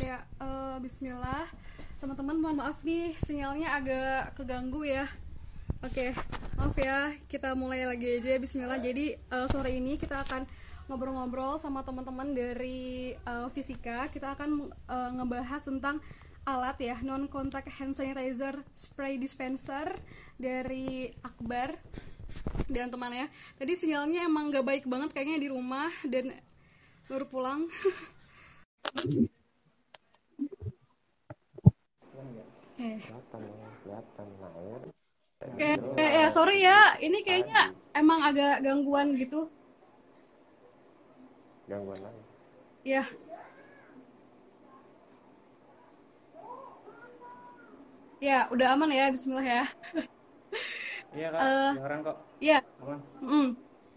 Ya, uh, Bismillah. Teman-teman mohon maaf nih, sinyalnya agak keganggu ya. Oke, maaf ya, kita mulai lagi aja Bismillah. Jadi uh, sore ini kita akan ngobrol-ngobrol sama teman-teman dari uh, fisika. Kita akan uh, ngebahas tentang alat ya, non contact hand sanitizer spray dispenser dari Akbar dan teman ya. Tadi sinyalnya emang gak baik banget kayaknya di rumah dan baru pulang. kelihatan kelihatan nah ya Kayak, kayak ya sorry ya, ini kayaknya emang agak gangguan gitu. gangguan lagi Ya. Ya, udah aman ya, Bismillah ya. Iya kak, Eh, dengeran kok. Ya, Aman. mm.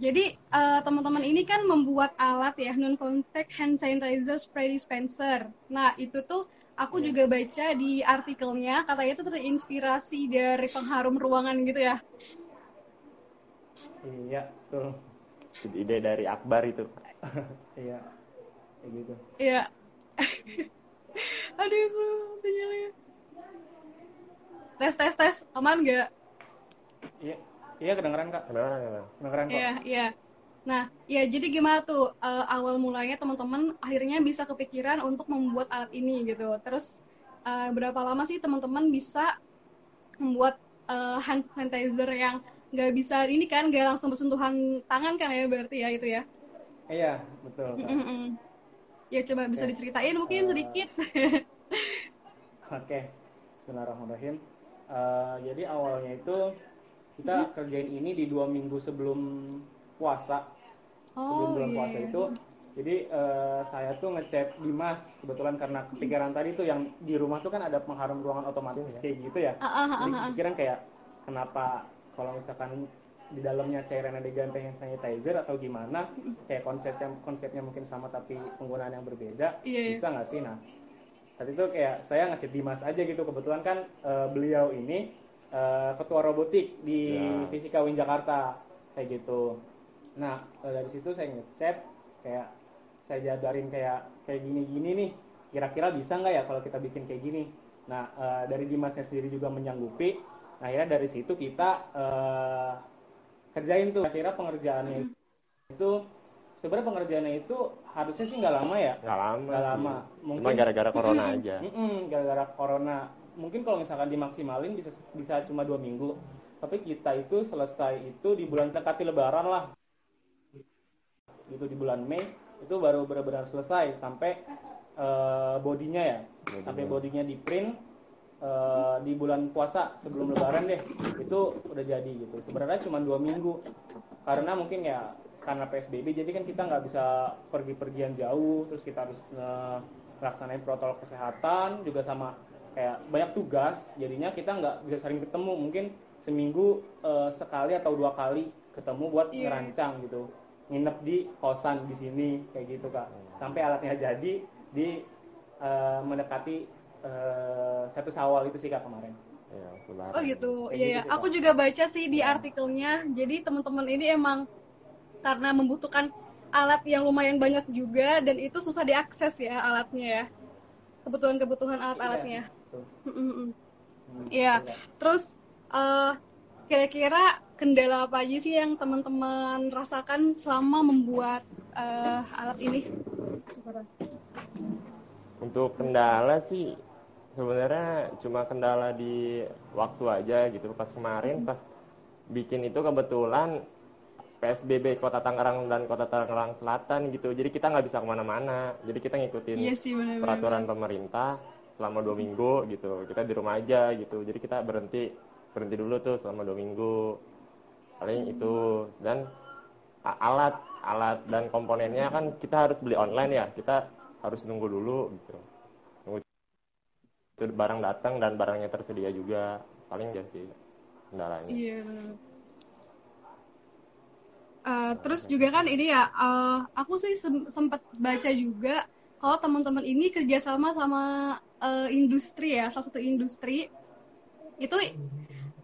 jadi eh, teman-teman ini kan membuat alat ya, non contact hand sanitizer spray dispenser. Nah, itu tuh aku juga baca di artikelnya, katanya itu terinspirasi dari pengharum ruangan gitu ya. Iya, betul. ide dari Akbar itu Iya, kayak gitu. Iya. Aduh, itu sinyalnya. Tes, tes, tes. Aman nggak? Iya, iya kedengeran kak. kenapa kenapa Kedengeran kok. Iya, iya. Nah, ya jadi gimana tuh eh, awal mulanya teman-teman akhirnya bisa kepikiran untuk membuat alat ini gitu. Terus eh, berapa lama sih teman-teman bisa membuat eh, hand sanitizer yang nggak bisa ini kan nggak langsung bersentuhan tangan kan ya berarti ya itu ya? Iya, betul kak. Mm-mm. Ya coba bisa diceritain mungkin Eh, sedikit. Oke, Bismillahirrahmanirrahim. Eh, jadi awalnya itu kita kerjain ini di dua minggu sebelum puasa. Sebelum Oh bulan iya. puasa itu jadi eh, saya tuh ngechat Dimas kebetulan karena kepikiran tadi tuh yang di rumah tuh kan ada pengharum ruangan otomatis Sini ya. kayak gitu ya jadi ah, ah. kepikiran kayak kenapa kalau misalkan di dalamnya cairan ada ganti hand sanitizer atau gimana kayak konsepnya konsepnya mungkin sama tapi penggunaan yang berbeda Iya, iya. bisa nggak sih nah saat itu kayak saya ngechat Dimas aja gitu kebetulan kan eh, beliau ini eh, ketua robotik di Ya. Fisika Win Jakarta kayak gitu nah dari situ saya ngechat kayak saya jabarin kayak kayak gini-gini nih kira-kira bisa nggak ya kalau kita bikin kayak gini? Nah eh, dari Dimasnya sendiri juga menyanggupi nah akhirnya dari situ kita eh, kerjain tuh. Kira pengerjaannya itu sebenarnya pengerjaannya itu harusnya sih nggak lama ya? Nggak lama Nggak sih. lama. cuma Mungkin- gara-gara corona aja. Mm-mm, gara-gara corona. Mungkin kalau misalkan dimaksimalin bisa bisa cuma dua minggu. Tapi kita itu selesai itu di bulan dekati lebaran lah itu di bulan Mei itu baru benar-benar selesai sampai eh, bodinya ya. Bodinya. sampai bodinya di print eh, di bulan puasa sebelum lebaran deh. Itu udah jadi gitu. Sebenarnya cuma dua minggu. Karena mungkin ya karena PSBB jadi kan kita nggak bisa pergi-pergian jauh. Terus kita harus eh, melaksanain protokol kesehatan juga sama kayak banyak tugas. Jadinya kita nggak bisa sering ketemu. Mungkin seminggu eh, sekali atau dua kali ketemu buat Iya. ngerancang gitu nginep di kosan di sini kayak gitu kak sampai alatnya jadi di eh, mendekati eh, satu sawal itu sih kak kemarin ya lebaran. Oh gitu, Kayak iya gitu ya. sih, Aku Kak. juga baca sih di artikelnya. Jadi teman-teman ini emang karena membutuhkan alat yang lumayan banyak juga dan itu susah diakses ya alatnya ya. Kebutuhan-kebutuhan alat-alatnya. Iya. Hmm, Iya. betul, Kak. Terus eh, kira-kira kendala apa aja sih yang teman-teman rasakan selama membuat eh, alat ini? untuk kendala sih sebenarnya cuma kendala di waktu aja gitu. Pas kemarin pas bikin itu kebetulan PSBB Kota Tangerang dan Kota Tangerang Selatan gitu. Jadi kita nggak bisa ke mana-mana. Jadi kita ngikutin Iya sih benar-benar. peraturan pemerintah selama dua minggu gitu. Kita di rumah aja gitu. Jadi kita berhenti berhenti dulu tuh selama dua minggu paling itu. Dan alat alat dan komponennya kan kita harus beli online ya. Kita harus nunggu dulu gitu. Nunggu itu barang datang dan barangnya tersedia juga. Paling ya sih kendalanya Iya. Eh, terus juga kan ini ya, eh, aku sih sem- sempat baca juga kalau teman-teman ini kerjasama sama eh, industri ya, salah satu industri. Itu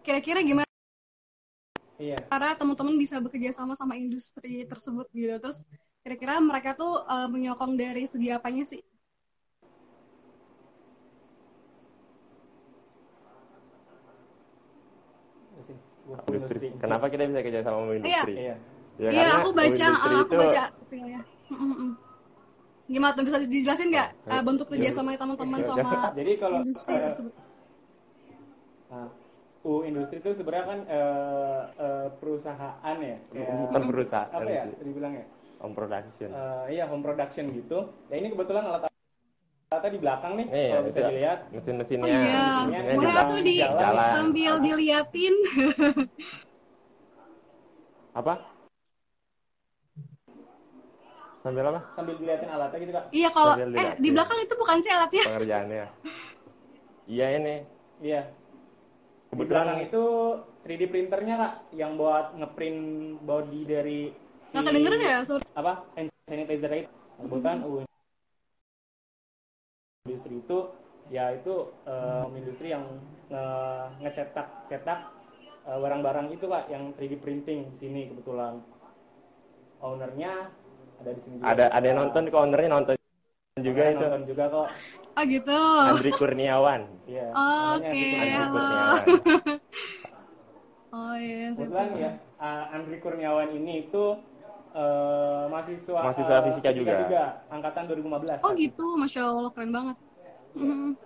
kira-kira gimana Iya. Karena teman-teman bisa bekerja sama sama industri tersebut gitu. Terus kira-kira mereka tuh uh, menyokong dari segi apanya sih? Industri. Kenapa kita bisa kerja sama iya. industri? Iya. Ya, iya, aku baca, eh, aku itu... baca artikelnya. Gimana tuh bisa dijelasin nggak uh, bentuk ya. kerjasama teman-teman iya. sama jadi kalau industri uh, tersebut? Uh, U industri itu sebenarnya kan eh, eh, perusahaan ya, bukan perusahaan apa ya dibilang ya? Home production. Eh, iya home production gitu. Ya ini kebetulan alat alatnya di belakang nih, Nih, kalau bisa itu dilihat. mesin-mesinnya. Oh iya, mesinnya juga tuh di jalan. sambil diliatin. Apa? Sambil apa? Sambil dilihatin alatnya gitu kak. iya kalau eh diliatin. di belakang itu bukan sih alatnya. Pengerjaannya. Iya ini. Iya. Di Kebetulan belakang itu 3D printernya kak, yang buat ngeprint body dari si Nggak kedengeran ya? Sur? apa hand sanitizer itu. Kebetulan U industri itu ya itu eh, industri yang nge- ngecetak cetak eh, barang-barang itu pak yang 3D printing di sini kebetulan ownernya ada di sini juga. ada ada yang nonton kok ownernya nonton juga Ownernya itu. nonton juga kok Oh gitu. Andri Kurniawan. iya Oke, namanya Andri Andri halo. Kurniawan. Oh iya, kebetulan ya uh, Andri Kurniawan ini itu eh, mahasiswa Mahasiswa eh, fisika juga. angkatan 2015 Oh gitu, masya Allah keren banget. Mhm.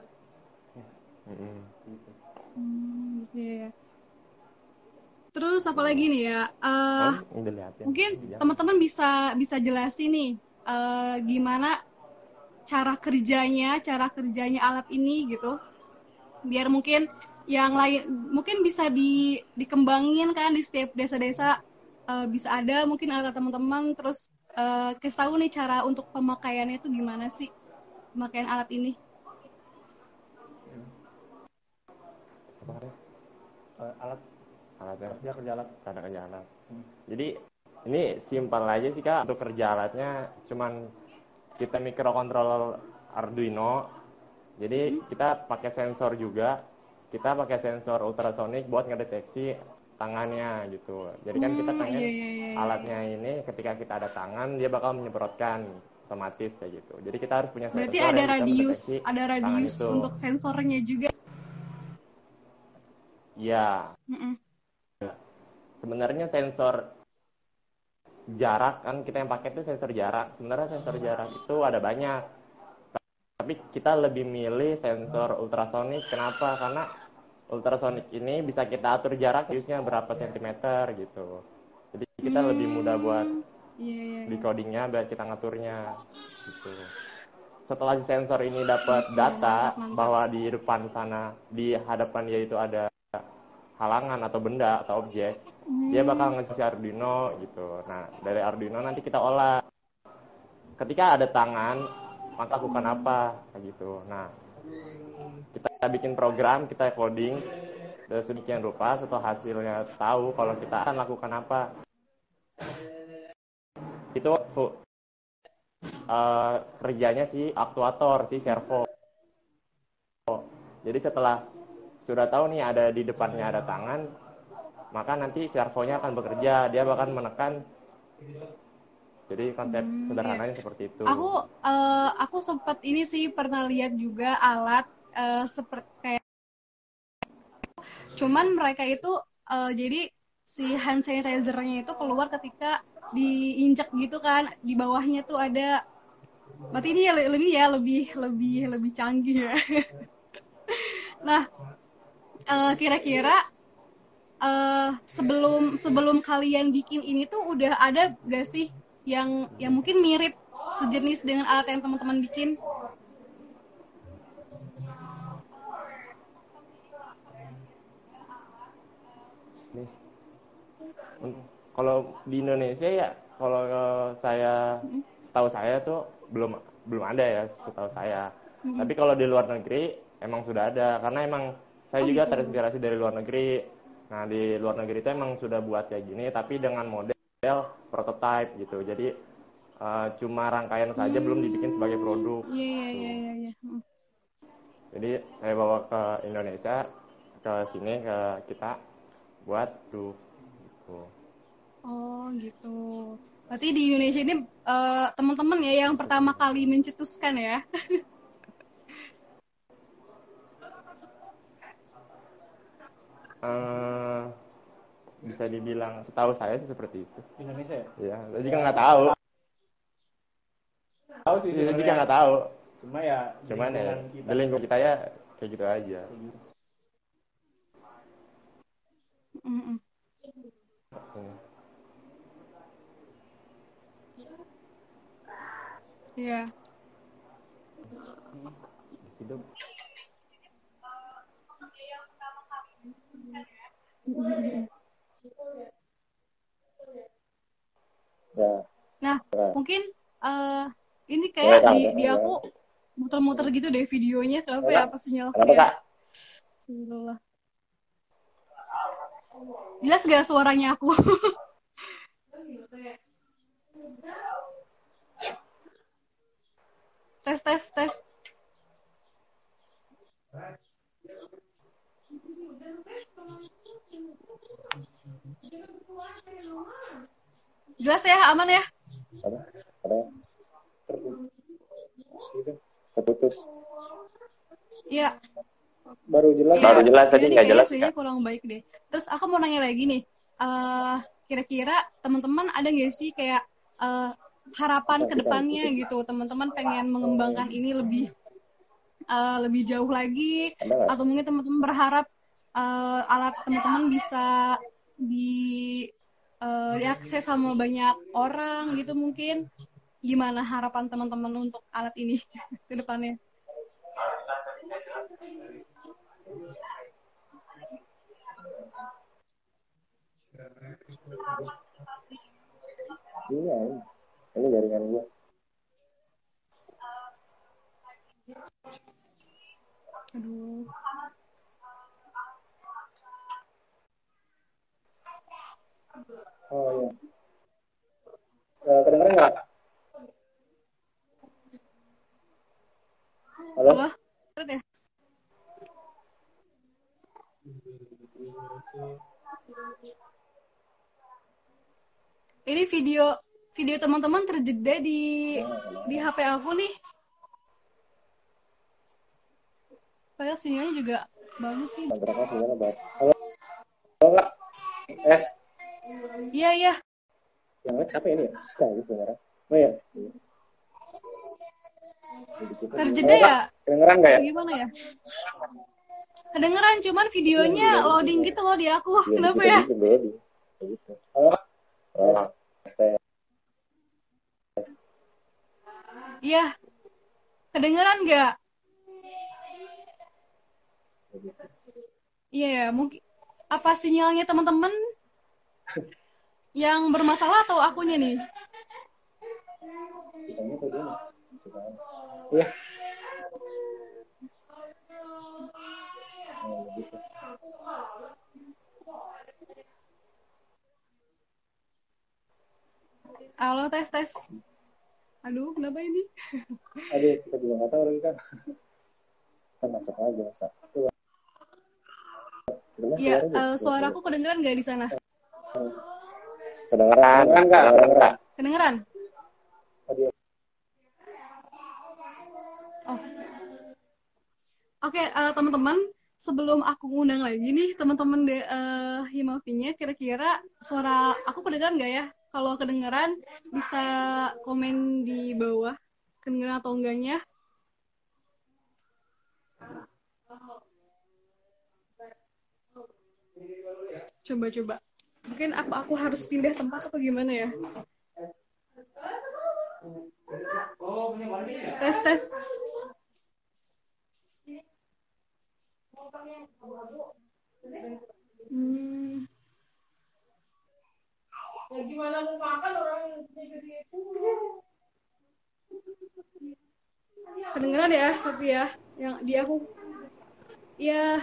Mm-mm. Hmm, gitu ya. Terus apa lagi nih ya? Eh, Kan dilihatin. mungkin Iya. teman-teman bisa bisa jelasin nih eh, gimana cara kerjanya, cara kerjanya alat ini gitu. Biar mungkin yang lain mungkin bisa di dikembangin kan di setiap desa-desa eh, bisa ada mungkin alat teman-teman terus eh, kasih tahu nih cara untuk pemakaiannya itu gimana sih pemakaian alat ini. Apa? Eh, alat Alatnya. kerja kerja alat Cara kerja alat. Hmm. Jadi ini simpel aja sih kak untuk kerja alatnya cuman kita mikrokontrol Arduino. Jadi kita pakai sensor juga. Kita pakai sensor ultrasonik buat ngedeteksi tangannya gitu. Jadi kan kita Hmm, pengen iya, iya, iya, iya. alatnya ini ketika kita ada tangan dia bakal menyemprotkan otomatis kayak gitu. Jadi kita harus punya sensor Berarti ada radius, ada radius untuk sensornya juga. Iya, Mm-mm. sebenarnya sensor jarak kan kita yang pakai itu sensor jarak. Sebenarnya sensor jarak itu ada banyak. Tapi kita lebih milih sensor ultrasonik. Kenapa? Karena ultrasonik ini bisa kita atur jarak radiusnya berapa sentimeter gitu. Jadi kita lebih mudah buat Iya, iya, iya. di codingnya biar kita ngaturnya gitu. Setelah si sensor ini dapat data mantap, mantap. bahwa di depan sana di hadapan dia itu ada halangan atau benda atau objek, dia bakal ngasih si Arduino gitu. Nah, dari Arduino nanti kita olah. Ketika ada tangan, maka lakukan apa gitu. Nah, kita bikin program, kita coding dan sedemikian rupa setelah hasilnya tahu kalau kita akan lakukan apa itu eh, kerjanya si aktuator si servo jadi setelah sudah tahu nih ada di depannya ada tangan maka nanti servonya akan bekerja. Dia bahkan menekan. Jadi konsep Hmm, sederhananya seperti itu. Aku eh, aku sempat ini sih pernah lihat juga alat seperti kayak cuman mereka itu eh, jadi si hand sanitizer-nya itu keluar ketika diinjak gitu kan di bawahnya tuh ada berarti ini ya le- lebih ya lebih lebih lebih canggih ya. Nah eh, kira-kira eh, sebelum sebelum kalian bikin ini tuh udah ada gak sih yang yang mungkin mirip sejenis dengan alat yang teman-teman bikin? Kalau di Indonesia ya, kalau saya setahu saya tuh belum belum ada ya setahu saya. Tapi kalau di luar negeri emang sudah ada. Karena emang saya Oh, juga gitu. terinspirasi dari luar negeri. Nah di luar negeri itu emang sudah buat kayak gini tapi dengan model prototype gitu. Jadi eh, cuma rangkaian saja belum dibikin sebagai produk. iya iya iya iya iya Hmm. Jadi saya bawa ke Indonesia ke sini ke kita buat tuh gitu. oh gitu berarti di Indonesia ini eh, teman-teman ya yang pertama kali mencetuskan ya Eh, bisa dibilang setahu saya sih seperti itu Di Indonesia ya? ya saya juga nggak tahu Tahu sih saya juga nggak tahu Cuma ya cuman ya kita. di lingkungan kita ya kayak gitu aja Mm-mm. Hmm. Iya. hidup ya Nah, Ya. mungkin eh ini Ya, kayak di, ya, di aku muter-muter gitu deh videonya. Kenapa Ya, ya? Apa sinyal? Ya. Bismillah. Jelas gak suaranya aku? tes tes tes. Jelas ya, aman ya? apa ada gitu terputus Iya. Baru jelas. Iya, Baru jelas, tadi iya nggak kayaknya jelas, sinyalnya kurang baik deh. Terus aku mau nanya lagi nih, eh kira-kira teman-teman ada nggak sih kayak eh, harapan ke depannya gitu, teman-teman pengen mengembangkan ini lebih eh, lebih jauh lagi, ada atau mungkin teman-teman berharap eh, alat teman-teman bisa di eh, diakses sama banyak orang gitu mungkin. Gimana harapan teman-teman untuk alat ini ke depannya? iya ini jaringan gua Aduh. Oh iya Eh, kedengeran nggak halo? Berat ya? Ini video video teman-teman terjeda di di HP aku nih. Padahal sinyalnya juga bagus sih. halo halo kak es Iya iya. yang lain siapa ini ya nah, itu sebenarnya oh iya Terjeda ya? kedengeran nggak ya Gimana ya? Kedengeran cuman videonya loading gitu loh di aku. Iya, Kenapa gitu, ya? gitu, gitu. oh. Iya. Kedengeran nggak? Iya ya, mungkin apa sinyalnya teman-teman yang bermasalah atau akunya nih? Kitanya tuh dia. Iya. Oh, gitu. Halo tes tes. Aduh, kenapa ini? Aduh, kita juga nggak tahu lagi kan. Kita masak aja Iya, suaranya? eh, suaraku kedengeran nggak di sana? Kedengeran, kedengeran? Kedengeran. Kedengeran? Oh. Oke, eh, teman-teman, sebelum aku ngundang lagi nih teman-teman de eh, Himavinya, kira-kira suara aku kedengeran nggak ya? Kalau kedengeran bisa komen di bawah kedengeran atau enggaknya. Coba-coba. Mungkin apa aku harus pindah tempat atau gimana ya? Tes tes. Hmm. Kedengeran ya, tapi ya, yang di aku. Ya,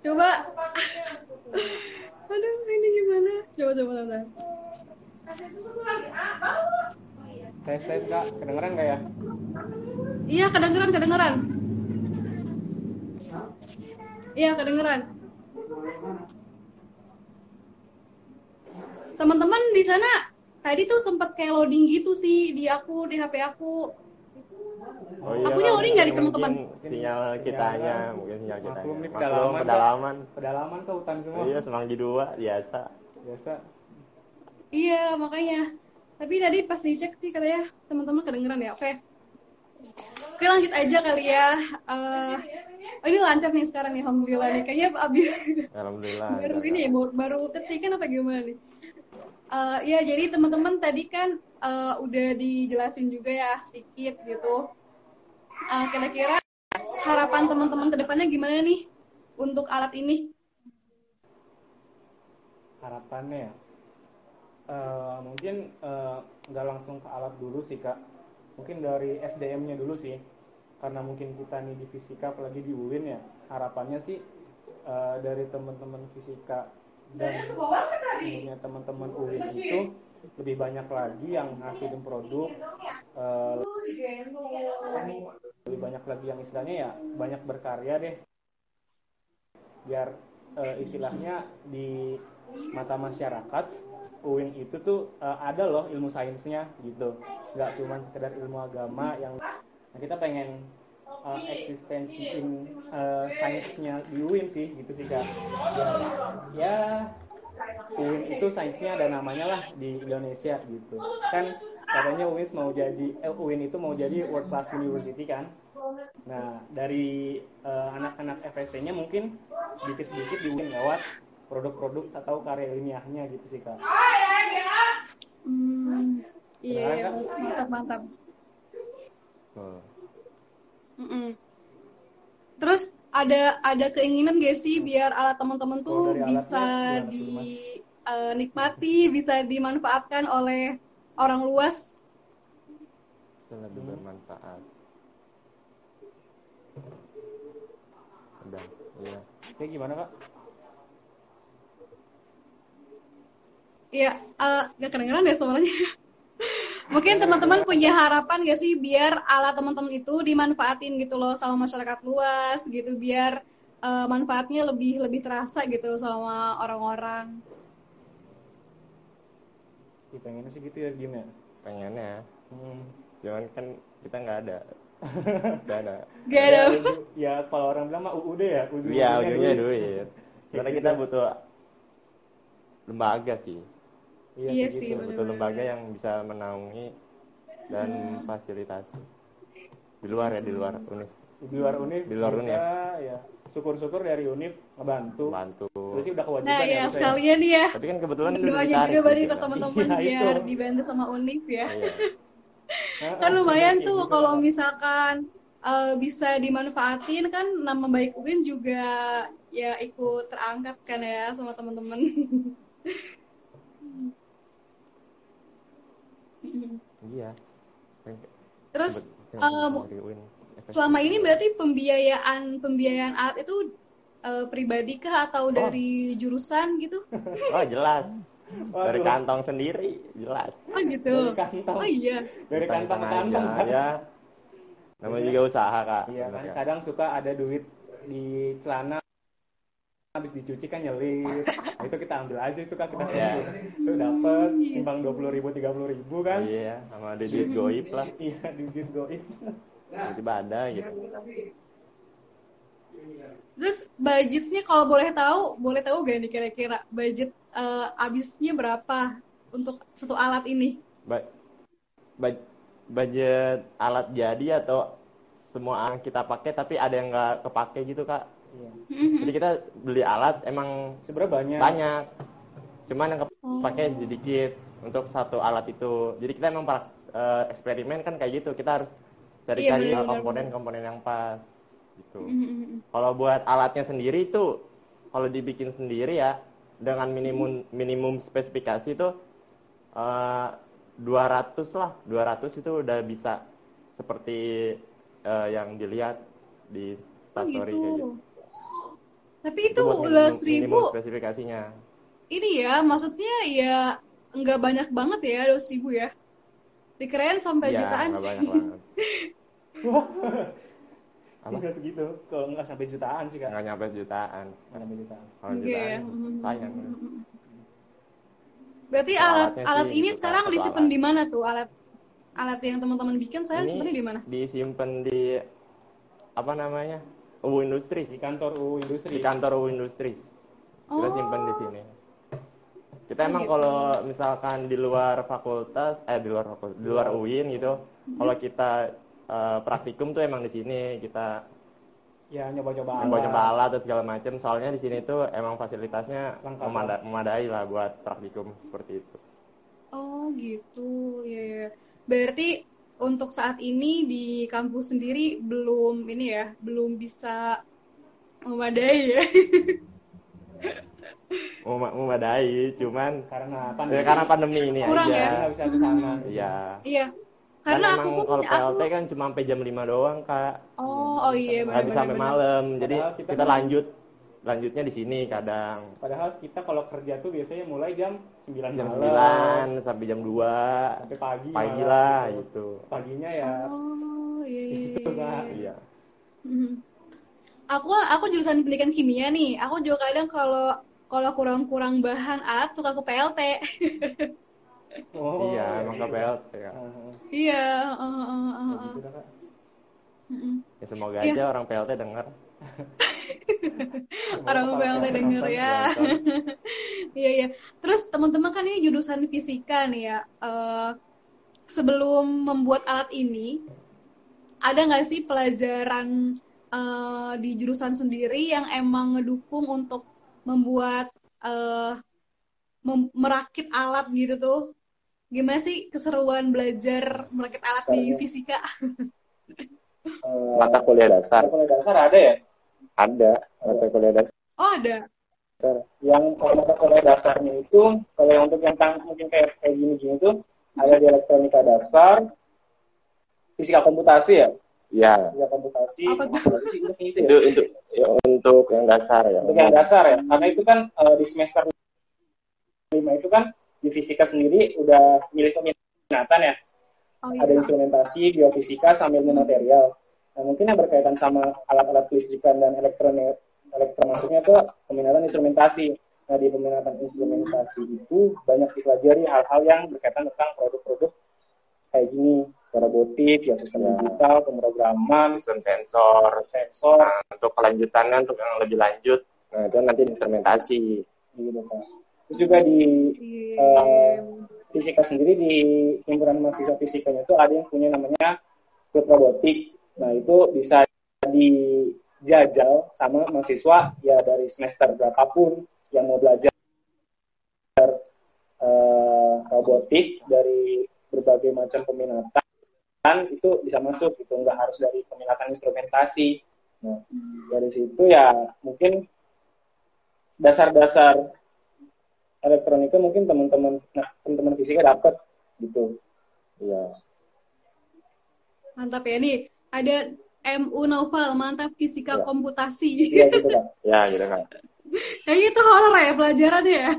coba. Aduh, ini gimana? Coba coba coba. Tes tes kak, kedengeran nggak ya? Iya, kedengeran, kedengeran. Iya, kedengeran. Teman-teman di sana tadi tuh sempat kayak loading gitu sih di aku, di HP aku. Oh iya, Akunya Bang. loading nggak di teman-teman? Sinyal kitanya, mungkin sinyal kitanya. Maklum nih pedalaman, pedalaman. Pedalaman ke hutan semua. Iya, semanggi dua biasa. biasa Iya, makanya. Tapi tadi pas dicek sih katanya teman-teman kedengeran ya. Oke. Oke, lanjut aja kali ya. Eh, oh ini lancar nih sekarang nih, alhamdulillah nih. Kayaknya abis alhamdulillah baru ini ya, baru, baru ketikan apa gimana nih? Eh, ya jadi teman-teman tadi kan eh, udah dijelasin juga ya sedikit gitu. Eh, Kira-kira harapan teman-teman ke depannya gimana nih untuk alat ini? harapannya ya Eh, mungkin eh, nggak langsung ke alat dulu sih kak. Mungkin dari SDM-nya dulu sih karena mungkin kita nih di fisika apalagi di UIN ya. Harapannya sih eh, dari teman-teman fisika dan teman-teman UIN itu lebih banyak lagi yang ngasilin produk eh, lebih banyak lagi yang istilahnya ya banyak berkarya deh. Biar eh, istilahnya di mata masyarakat UIN itu tuh eh, ada loh ilmu sainsnya gitu. Nggak cuma sekedar ilmu agama yang nah, kita pengen eh, eksistensiin eh, sainsnya di UIN sih gitu sih kak. Ya, ya UIN itu sainsnya ada namanya lah di Indonesia gitu kan katanya UIN mau jadi eh, UIN itu mau jadi world class university kan Nah, dari eh, anak-anak FST-nya mungkin sedikit-sedikit di UIN lewat produk-produk atau karya ilmiahnya gitu sih kak. Hmm, iya? Mas. mantap mantap. Oh. Terus ada ada keinginan gak sih biar alat teman-teman tuh bisa alatnya, gimana tuh, dinikmati, bisa dimanfaatkan oleh orang luas? Bisa lebih Hmm. bermanfaat udah iya Oke gimana kak? Iya, eh, gak kedengeran deh suaranya. Mungkin teman-teman punya harapan gak sih biar alat teman-teman itu dimanfaatin gitu loh sama masyarakat luas gitu, biar eh, manfaatnya lebih lebih terasa gitu sama orang-orang. Ya, pengennya sih gitu ya Gim ya. pengennya Hmm. cuman kan kita nggak ada nggak ada Gak ada. Ya, uju- ya kalau orang bilang mah UUD ya. Iya ujungnya duit karena kita butuh lembaga sih Iya kayak sih, gitu. bener. butuh lembaga yang bisa menaungi dan fasilitasi di luar ya di luar univ Di luar univ Di luar bisa univ. ya. Syukur-syukur dari univ ngebantu. bantu Terus sih udah kewajiban Nah, ya. ya sekalian ya. tapi kan kebetulan itu Doanya juga berarti gitu ke kan. teman-teman Iya, biar itu. dibantu sama Unif ya. iya Nah, Kan lumayan kayak tuh gitu kalau kan. misalkan eh, bisa dimanfaatin kan nama baik UIN juga ya ikut terangkat kan ya sama teman-teman. iya Terus eh, dari UIN. selama ini berarti pembiayaan pembiayaan alat itu eh, pribadi kah atau dari jurusan gitu? oh jelas dari Waduh. kantong sendiri jelas Oh gitu. Dari kantong. Oh iya. Dari kantong kantong kan. ya namanya juga usaha kak Iya kan, kadang suka ada duit di celana habis dicuci kan nyelir. Nah, itu kita ambil aja itu kan kita Iya. itu dapat Iya. timbang dua puluh ribu tiga puluh ribu kan. iya sama ada duit goib lah Iya di duit goib. tiba-tiba ada gitu Terus budgetnya kalau boleh tahu, boleh tahu gak nih kira-kira budget eh, habisnya berapa untuk satu alat ini? ba ba- budget alat jadi atau semua yang kita pakai tapi ada yang nggak kepake gitu kak Iya. jadi kita beli alat emang Sebenarnya banyak. banyak. Cuman yang kepake sedikit untuk satu alat itu. Jadi kita emang pra- eh, eksperimen kan kayak gitu. Kita harus cari-cari Iya, komponen-komponen yang pas gitu. Mhm. kalau buat alatnya sendiri itu kalau dibikin sendiri ya dengan minimum minimum spesifikasi itu eh, 200 lah. 200 itu udah bisa seperti eh, yang dilihat di Oh Instastory gitu. kayak gitu Tapi itu minimum, seribu, spesifikasinya ini ya, maksudnya ya nggak banyak banget ya, dua ribu ya. Dikirain sampai Iya, jutaan sih. banyak banget Apa? Enggak segitu. Kalau nggak sampai jutaan sih kak. nggak nyampe jutaan Nggak sampai jutaan. kalau Enggak ya. jutaan Mhm. sayang Berarti Kalau alat alat sih ini gitu, sekarang disimpan di mana tuh alat alat yang teman-teman bikin ini sebenarnya di mana? disimpan di apa namanya UU Industries Di kantor UU Industri. di kantor UU Industries kita Oh. simpan di sini Kita Oh, emang gitu. kalau misalkan di luar fakultas, eh di luar fakultas, di luar UIN gitu, kalau kita eh, praktikum tuh emang di sini kita Ya nyoba-nyoba alat. coba-coba alat atau segala macam. Soalnya di sini tuh emang fasilitasnya memada- memadai lah buat praktikum seperti itu. Oh gitu, ya. ya. Berarti untuk saat ini di kampus sendiri belum ini ya, belum bisa memadai ya. Mem- Memadai, cuman Karena ya, pandemi. karena pandemi ini Kurang aja. ya? nggak bisa ke sana. Iya. Iya. Kan Karena aku emang pun kalau aku PLT kan cuma sampai jam 5 doang, Kak. Oh, oh iya Nggak bisa sampai malam. Jadi Padahal kita kita kan- lanjut lanjutnya di sini kadang Padahal kita kalau kerja tuh biasanya mulai jam 9 jam malam 9 sampai jam 2 sampai pagi. pagi malam lah gitu. gitu. Paginya ya Oh, iya iya. Gitu, iya, iya. Iya. Mhm. Aku aku jurusan pendidikan kimia nih. Aku juga kadang kalau kalau kurang-kurang bahan alat suka ke PLT. Oh, iya, emang ke PLT ya. Iya, uh, uh, uh, ya uh. gitu Kak. Mm-mm. Ya, semoga Iya. aja orang PLT dengar. Orang Semoga PLT para denger ya. Iya iya. Terus teman-teman kan ini jurusan fisika nih ya. Eh, sebelum membuat alat ini, ada nggak sih pelajaran eh, di jurusan sendiri yang emang ngedukung untuk membuat eh, mem- merakit alat gitu tuh? Gimana sih keseruan belajar merakit alat di fisika? Mata kuliah dasar mata kuliah dasar ada ya? Ada mata kuliah dasar. Oh ada. Dasar. Yang kalau mata kuliah dasarnya itu, kalau yang untuk yang tang- mungkin kayak kayak gini-gini tuh, ada di elektronika dasar, fisika komputasi ya? Ya, Fisika komputasi, Apa tuh? apa sih itu ya? itu untuk ya, untuk yang dasar ya. Untuk yang dasar ya, karena itu kan eh, di semester 5 itu kan di fisika sendiri udah milih peminatan ya. Oh ada iya. instrumentasi, biofisika, sama ilmu material. Nah, mungkin yang berkaitan sama alat-alat kelistrikan dan elektronik, elektro masuknya ke peminatan instrumentasi. Nah, di peminatan instrumentasi itu banyak dipelajari hal-hal yang berkaitan tentang produk-produk kayak gini, robotik, ya sistem Ya. digital, pemrograman, Sistem sensor. sensor, Nah, untuk kelanjutannya untuk yang lebih lanjut, nah itu nanti instrumentasi. gitu kan. Terus juga di eh, fisika sendiri di himpunan mahasiswa fisikanya itu ada yang punya namanya klub robotik. Nah itu bisa dijajal sama mahasiswa ya dari semester berapapun yang mau belajar eh, robotik dari berbagai macam peminatan itu bisa masuk gitu nggak harus dari peminatan instrumentasi. Nah dari situ ya mungkin dasar-dasar elektronika mungkin teman-teman nah, teman-teman fisika dapat gitu iya Mantap ya nih. Ada MU Novel, mantap fisika Ya. komputasi. iya gitu kan Ya, gitu kan. Kayaknya itu horor ya pelajarannya ya.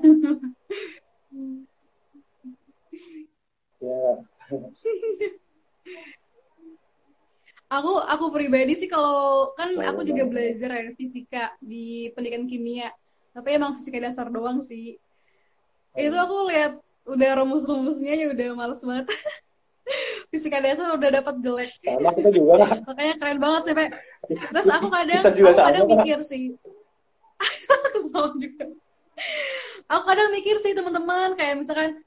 ya aku aku pribadi sih kalau kan Saya aku juga banget. belajar ya fisika di pendidikan kimia. Tapi emang fisika dasar doang sih. Itu aku lihat udah rumus-rumusnya ya udah males banget. fisika dasar udah dapat jelek. sama kita juga lah Makanya keren banget sih, Pak. Terus aku kadang Kita juga aku kadang sama, mikir sih. sama juga. Aku kadang mikir sih teman-teman kayak misalkan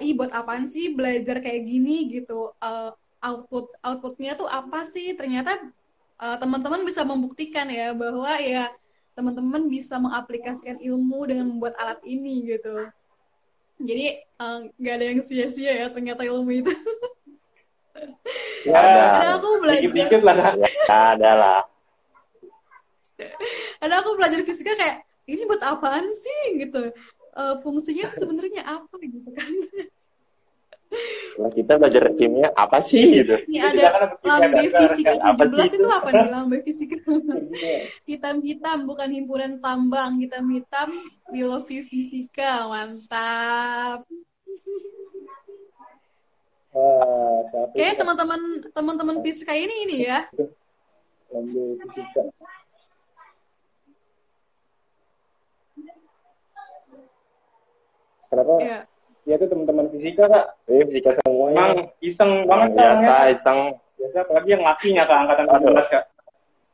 ih buat apaan sih belajar kayak gini gitu. Eh, output outputnya tuh apa sih? Ternyata eh, teman-teman bisa membuktikan ya bahwa ya teman-teman bisa mengaplikasikan ilmu dengan membuat alat ini gitu. Jadi nggak ada yang sia-sia ya ternyata ilmu itu. ya Ada. Karena aku belajar dikit-dikit lah. Ya, ada lah. Ada aku belajar fisika kayak ini buat apaan sih gitu. Eh, fungsinya sebenarnya apa gitu kan. Lah kita belajar kimia apa sih gitu? Ini ada berpikir lambe fisika kan? Apa 17 sih itu itu? apa nih lambe fisika? Iya. Hitam-hitam bukan himpunan tambang, hitam-hitam we love you fisika. Mantap. Wah siapa Kayaknya itu? teman-teman teman-teman fisika ini ini ya. Fisika kenapa Iya. ya itu teman-teman fisika kak Ini fisika semuanya. emang iseng banget Kak, biasa, orangnya. iseng. biasa apalagi yang lakinya kak angkatan Aduh. 17 kak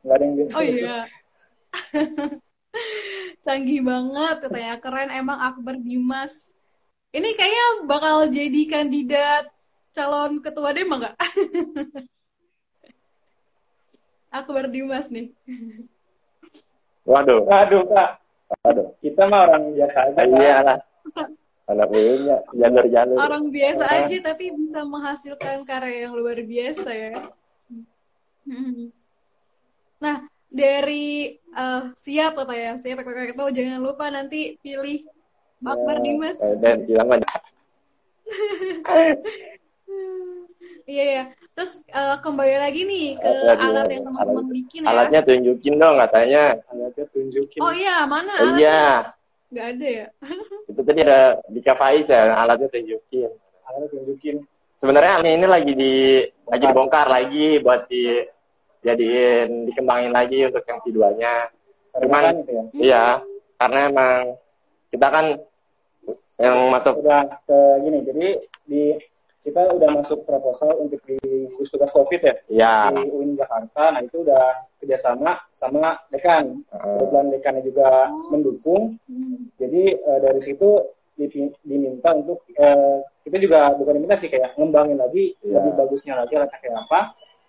nggak ada yang biasa Oh iya. Canggih banget katanya keren emang Akbar Dimas. Ini kayaknya bakal jadi kandidat calon ketua Dema nggak? Akbar Dimas nih. Waduh, Aduh kak, waduh. kita mah orang biasa aja. Iya lah. Anak punya jalur-jalur. Orang biasa aja tapi bisa menghasilkan karya yang luar biasa ya. Nah, dari eh, siap kata ya, siap kakak tahu jangan lupa nanti pilih Akbar Dimas. Eh, Dan bilang aja. Iya ya. Terus eh, kembali lagi nih ke Alat- alat yang teman-teman alat- bikin ya. Alatnya tunjukin dong katanya. Alatnya tunjukin. Oh iya, mana Oh, alatnya? iya, Nggak ada ya? itu tadi ada di Kafais ya, alatnya tunjukin. Alatnya tunjukin. Sebenarnya alatnya ini lagi di lagi dibongkar lagi buat di jadiin dikembangin lagi untuk yang keduanya. Cuman- itu ya. Iya, karena emang kita kan yang masuk Udah ke gini, jadi di kita udah masuk proposal untuk di gugus tugas COVID ya ya di UIN Jakarta. Nah itu udah kerjasama sama dekan. eh, Kebetulan dekannya juga mendukung. Hmm. Jadi eh, dari situ diminta untuk eh, kita juga bukan diminta sih kayak ngembangin lagi Iya. lebih bagusnya lagi alatnya kayak apa.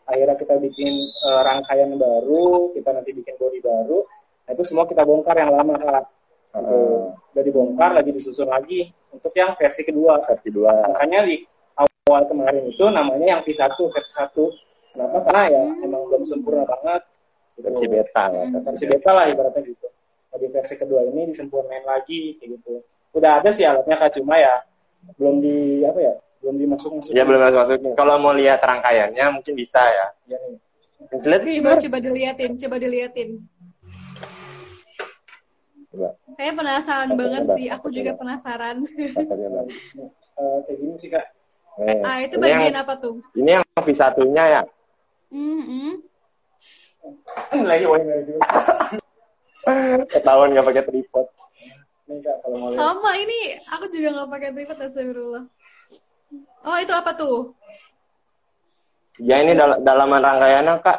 Akhirnya kita bikin eh, rangkaian baru, kita nanti bikin body baru. Nah itu semua kita bongkar yang lama kak. Gitu. eh, Udah dibongkar lagi disusun lagi untuk yang versi kedua. versi dua. Makanya di awal kemarin itu namanya yang V1 versi 1. Kenapa? Karena ya emang belum sempurna banget. Gitu. versi beta ya. Versi beta lah ibaratnya gitu. Nah, di versi kedua ini disempurnain lagi kayak gitu. Udah ada sih alatnya kak cuma ya belum di apa ya belum dimasuk masuk. Ya belum masuk masukin. Kalau mau lihat rangkaiannya mungkin bisa ya. Ya, nih. Lihat nih, Coba coba diliatin, coba diliatin. Coba. Saya penasaran Coba, banget sih. Aku juga penasaran. Eh, kayak gini sih kak. Nih, ah, itu bagian yang, apa tuh? Ini yang V1-nya ya. Hmm, hmm. Lagi. Ketahuan nggak pakai tripod. Nih kak kalau mau lihat. Sama ini, aku juga nggak pakai tripod astagfirullah. Oh, itu apa tuh? Ya ini dal dalaman rangkaiannya kak.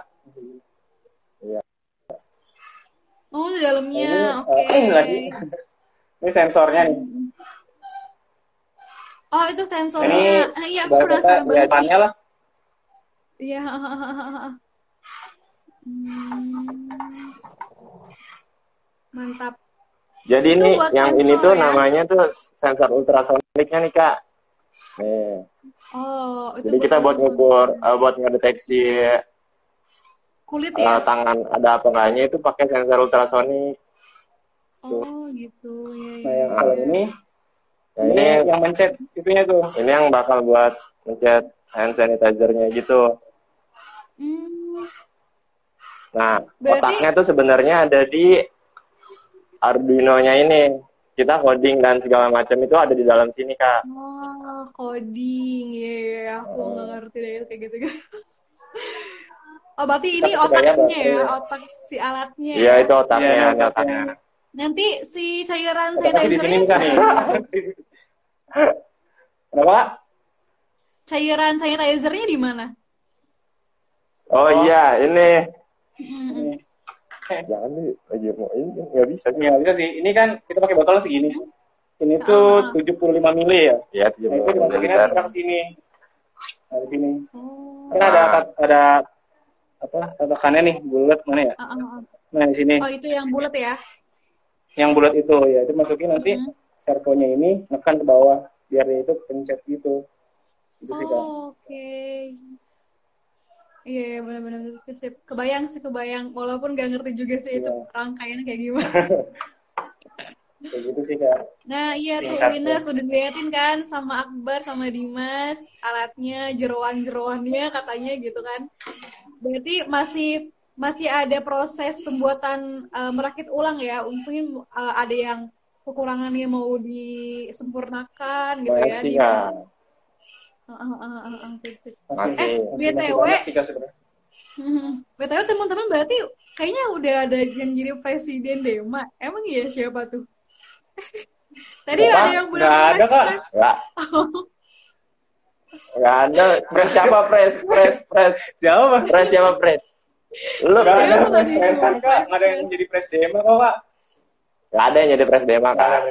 Oh, di dalamnya. ini, Oke. eh, ini lagi. Ini sensornya nih. Oh, itu Ini sensornya. Ah, iya, aku penasaran banget kelihatannya lah. Iya. Hmm. Mantap. Jadi Itu ini yang sensor ini tuh ya? namanya tuh sensor ultrasoniknya nih kak. Nih. Oh, itu Jadi kita buat ngukur, eh, buat ngedeteksi kulit eh, ya. tangan ada apa enggaknya itu pakai sensor ultrasonik. Oh, gitu. Iya, iya. Nah yang kalau ini, Ya, ini ini yang mencet itunya tuh. ini yang bakal buat mencet hand sanitizer-nya gitu. Hmm. Nah, Berarti- otaknya tuh sebenarnya ada di Arduino-nya ini. Kita coding dan segala macam itu ada di dalam sini, Kak. Oh, coding. Iya, iya, iya. aku nggak ngerti deh kayak gitu gitu. Oh, berarti ini kebayang otaknya ya, otak si alatnya. Iya, ya. itu otaknya, Iya, ini otaknya. Nanti si cairan Tapi di sini bisa nih. Kenapa? cairan sanitizernya di mana? Oh, iya, ini. Hmm. Jangan nih, lagi mau ini kan nggak bisa. Nggak bisa sih. Ini kan kita pakai botol segini. Ini tuh Ah. 75 mili ya. Iya, Nah, itu dimasukinnya sekarang sini. Nah, di sini. Oh. Kan ada ada apa tatakannya nih bulat mana ya? Ah, ah, ah. Nah di sini Oh, itu yang bulat ya? yang bulat itu ya itu masukin nanti Mhm. Servonya ini nekan ke bawah biar dia itu pencet gitu. Itu sih kan. Oh, oke. Iya, iya, benar-benar sip, sip. Kebayang sih, kebayang. Walaupun gak ngerti juga sih itu Iya. rangkaiannya kayak gimana. Kayak gitu sih kak. Nah, iya tuh tuh. sudah diliatin kan sama Akbar sama Dimas alatnya, jeroan-jeroannya katanya gitu kan. Berarti masih masih ada proses pembuatan eh, merakit ulang ya. Mungkin eh, ada yang kekurangannya mau disempurnakan gitu ya. Ah, ah, ah, sip, sip. Masih, Eh, BTW. BTW teman-teman berarti kayaknya udah ada yang jadi presiden deh, Mak. Emang iya siapa tuh? Tadi ada yang nggak ada, Kak. Enggak. Enggak ada. Pres siapa, Pres? Pres, Pres. Siapa? Pres siapa, Pres? Lu Gak ada kak, yang jadi presiden kok kak. Nggak ada yang jadi presiden kak.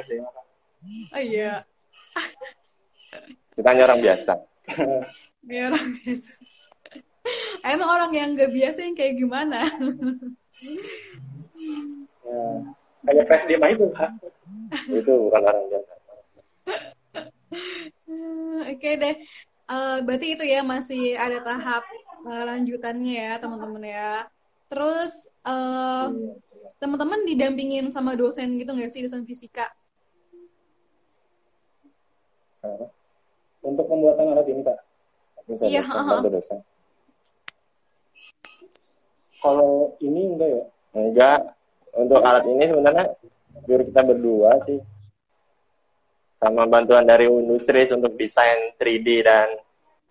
Oh iya. Kita hanya orang biasa. Kayak orang biasa. Emang orang yang nggak biasa yang kayak gimana? ya, kayak fresh dia itu Pak. Itu bukan orang biasa. Oke deh. Eh, berarti itu ya masih ada tahap eh, lanjutannya ya teman-teman ya. Terus eh, teman-teman didampingin sama dosen gitu nggak sih dosen fisika? Nah, Untuk pembuatan alat ini Pak. Iya, dosen, dosen. Kalau ini enggak ya? Enggak. Untuk alat ini sebenarnya biar kita berdua sih. Sama bantuan dari industri untuk desain 3D dan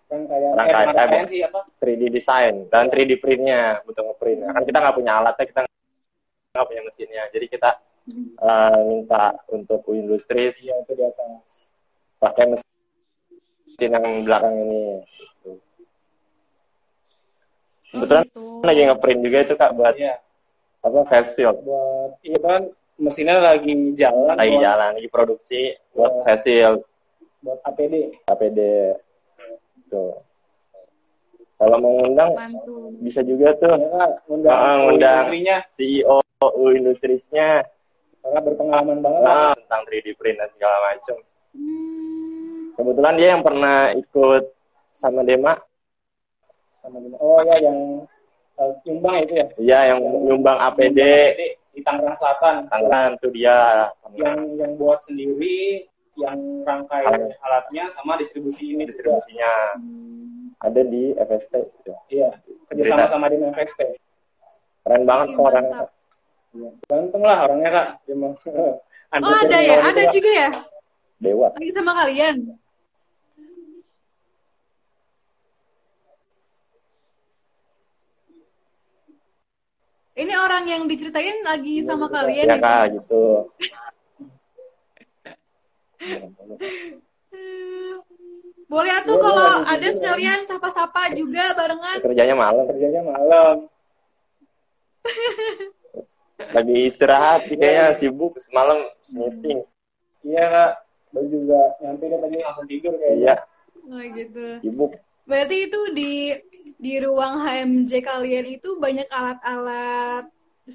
Kan kayak Rangkaian, eh, bukan rangkaian eh, sih apa? 3D design dan 3D printnya butuh ngeprint. Kan kita nggak punya alatnya, kita nggak punya mesinnya. Jadi kita eh, minta untuk industri Iya itu di atas. pakai mesin yang belakang ini. Gitu. Kebetulan gitu. lagi ngeprint juga itu kak buat Iya. apa face shield. Buat iya kan mesinnya lagi jalan. Lagi buat, jalan, lagi produksi buat Oh. face shield, Buat APD. APD. Tuh. Kalau mau ngundang Mantul. bisa juga tuh Ya undang Ah, undang. industrinya CEO industrinya karena berpengalaman banget. ah, tentang 3D print dan segala macam. Hmm, Kebetulan dia yang pernah ikut sama Dema, Sama gini. Oh ya yang eh, nyumbang itu ya. dia yang nyumbang APD, di Tangerang Selatan. Tangerang tuh dia. Yang yang buat sendiri, yang rangkai Alat. alatnya sama distribusi ini juga. distribusinya ada di FST. Iya, kerjasama sama di FST. Keren banget kok orang. Iya. Ganteng lah orangnya kak. Mau Oh ada ya, ada juga ya. Dewa. Lagi sama kalian. Ini orang yang diceritain lagi sama kalian Ya ya? kak gitu. Boleh atuh Boleh, kalau ada sekalian sapa-sapa juga barengan. Kerjanya malam, kerjanya malam. lagi istirahat sih kayaknya sibuk semalam meeting. Iya kak. Baru juga nyampe dia tadi langsung tidur kayaknya. Iya, Oh gitu. sibuk. Berarti itu di di ruang HMJ kalian itu banyak alat-alat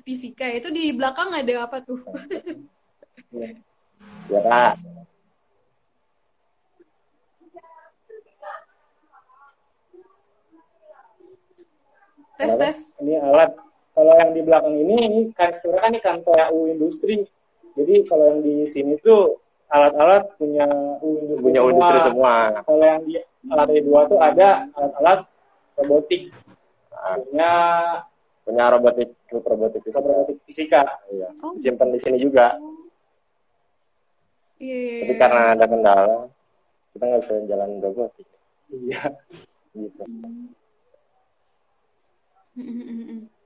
fisika. Itu di belakang ada apa tuh? Ya kak. tes tes. Ini alat. Kalau yang di belakang ini, ini kan sebenarnya kan ini kantor U Industri. Jadi kalau yang di sini tuh alat-alat punya U Industri Punya semua. industri semua. Kalau yang di alat E2 tuh ada alat-alat robotik. Nah, Punya punya robotik klub robotik di sini. robotik fisika. Iya. Oh. Simpan di sini juga. Iya, iya, Tapi iya. karena ada kendala, kita nggak bisa jalan robotik. Iya. Gitu. Iya.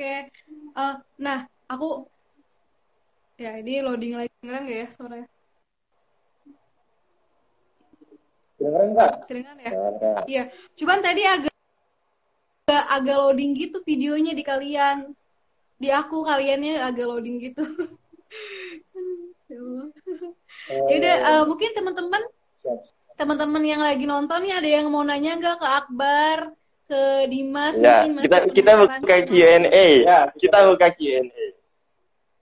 Oke, Eh, nah aku ya ini loading lagi kedengeran nggak ya suaranya? Kedengeran nggak? Kedengeran ya? Iya, cuman tadi agak agak, agak loading gitu videonya di kalian. Di aku kaliannya agak loading gitu. Ya. Ya udah, eh, mungkin teman-teman teman-teman yang lagi nonton nih ada yang mau nanya nggak ke Akbar, ke Dimas Ya, mungkin kita kita buka Q&A. Ya, Kita buka Q&A.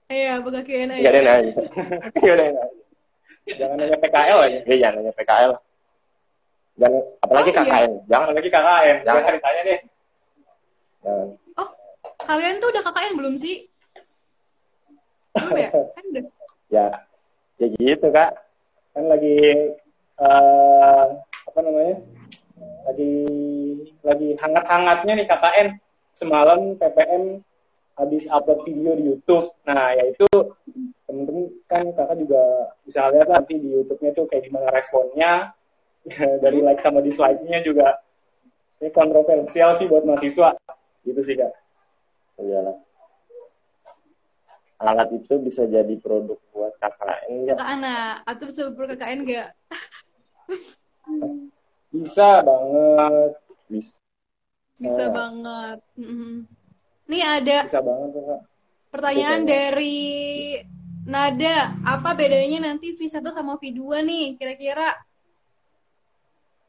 Iya, buka Q&A. Enggak ada nanya. Enggak ada yang nanya. Jangan nanya PKL aja. Iya, jangan nanya PKL. Dan apalagi Oh, iya. KKN. Jangan Apalagi KKN. Jangan. Jangan ditanya deh. jangan. Oh, kalian tuh udah KKN belum sih? Belum ya? Kan udah. Ya, ya gitu, Kak. Kan lagi eh, apa namanya? Lagi lagi hangat-hangatnya nih KKN. Semalam PPM habis upload video di YouTube. Nah, yaitu temen-temen kan kakak juga bisa lihat nanti di YouTube-nya tuh kayak gimana responnya dari like sama dislike-nya juga ini kontroversial sih buat mahasiswa gitu sih kak Iyalah. Alat itu bisa jadi produk buat KKN enggak? Kakak anak, atau super KKN nggak? bisa banget Bisa. Bisa Oh. banget. Mm-mm. Nih ada bisa banget kak pertanyaan Oke, dari Nada, apa bedanya nanti V1 sama V2 nih kira-kira?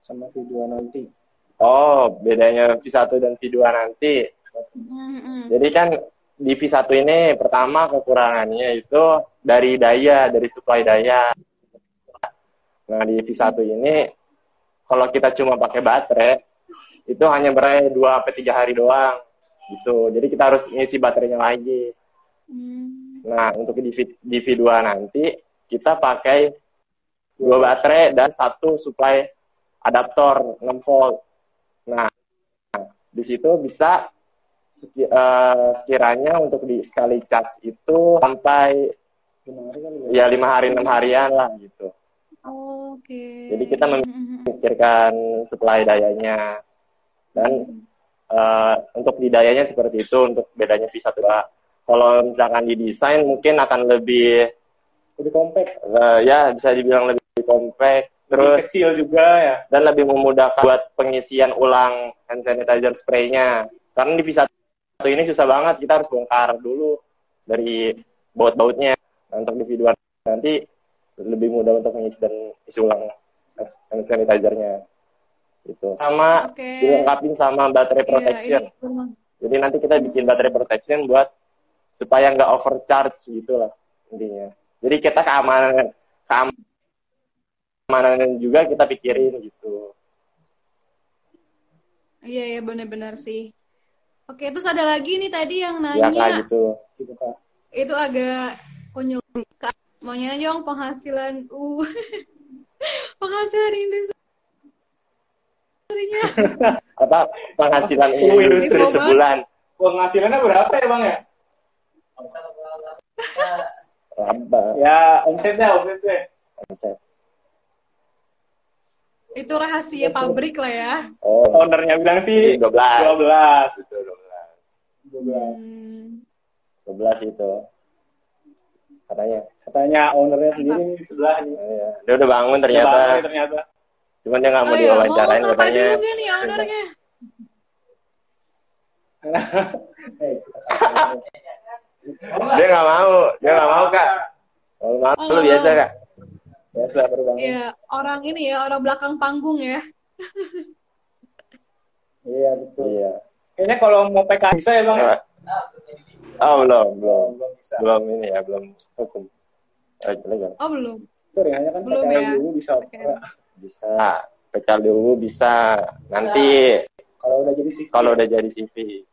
Sama video nanti. Oh, bedanya V1 dan V2 nanti. Mm-mm. Jadi kan di V1 ini pertama kekurangannya itu dari daya, dari supply daya. Nah, di V1 ini kalau kita cuma pakai baterai itu hanya berai 2 sampai 3 hari doang gitu. Jadi kita harus ngisi baterainya lagi. Hmm. Nah, untuk di, V- di V2 nanti kita pakai dua baterai dan satu supply adaptor 6 volt. Nah, di situ bisa eh, sekiranya untuk di sekali cas itu sampai Lima hari kali ya. ya lima hari enam harian lah gitu. Oke. Jadi kita. Memikirkan supply dayanya dan eh, untuk di dayanya seperti itu untuk bedanya V1 Kalau misalkan didesain mungkin akan lebih Lebih compact. eh, ya bisa dibilang lebih compact Lebih terus kecil juga ya. dan lebih memudahkan buat pengisian ulang hand sanitizer spray-nya. Karena di V1 ini susah banget, kita harus bongkar dulu dari baut-bautnya. Nah, untuk di V2 nanti lebih mudah untuk mengisi dan isi ulang hand sanitizer-nya. Gitu. Sama Oke. dilengkapin sama baterai Iya, protection. ini rumah. Jadi nanti kita bikin baterai protection buat supaya nggak overcharge gitu lah intinya. Jadi kita keamanan keamanan juga kita pikirin gitu. Iya, iya benar-benar sih. Oke, terus ada lagi nih tadi yang Ya nanya. kayak gitu. Gitu kak. itu agak konyol Kak, mau nanya dong penghasilan uh penghasilan industrinya Apa penghasilan Oh, industri industri. sebulan? Penghasilannya berapa ya bang ya? Laba. Ya omsetnya omsetnya. Omset. itu rahasia pabrik lah ya Oh, Ownernya bilang sih 12. 12. Itu 12. 12. Hmm. 12 itu. Katanya. Katanya ownernya sendiri di sebelah nih. Iya. Dia udah bangun ternyata. Udah bangun ternyata. Cuman dia nggak mau oh ya diwawancarain sapa katanya. juga nih ownernya Eh. Dia nggak mau. Dia nggak mau kak. Kalau mau Oh, lu biasa kak. Biasa baru bangun. Iya orang ini ya orang belakang panggung ya Iya betul. Iya. Kayaknya kalau mau PK bisa ya bang. ya? Oh belum belum Belum bisa. belum ini ya belum hukum. Eh, legal. oh belum Itu ringannya kan Belum PKL ya. dulu bisa. Bisa. PKL dulu bisa. Nanti Kalau udah jadi sih. kalau udah jadi CV.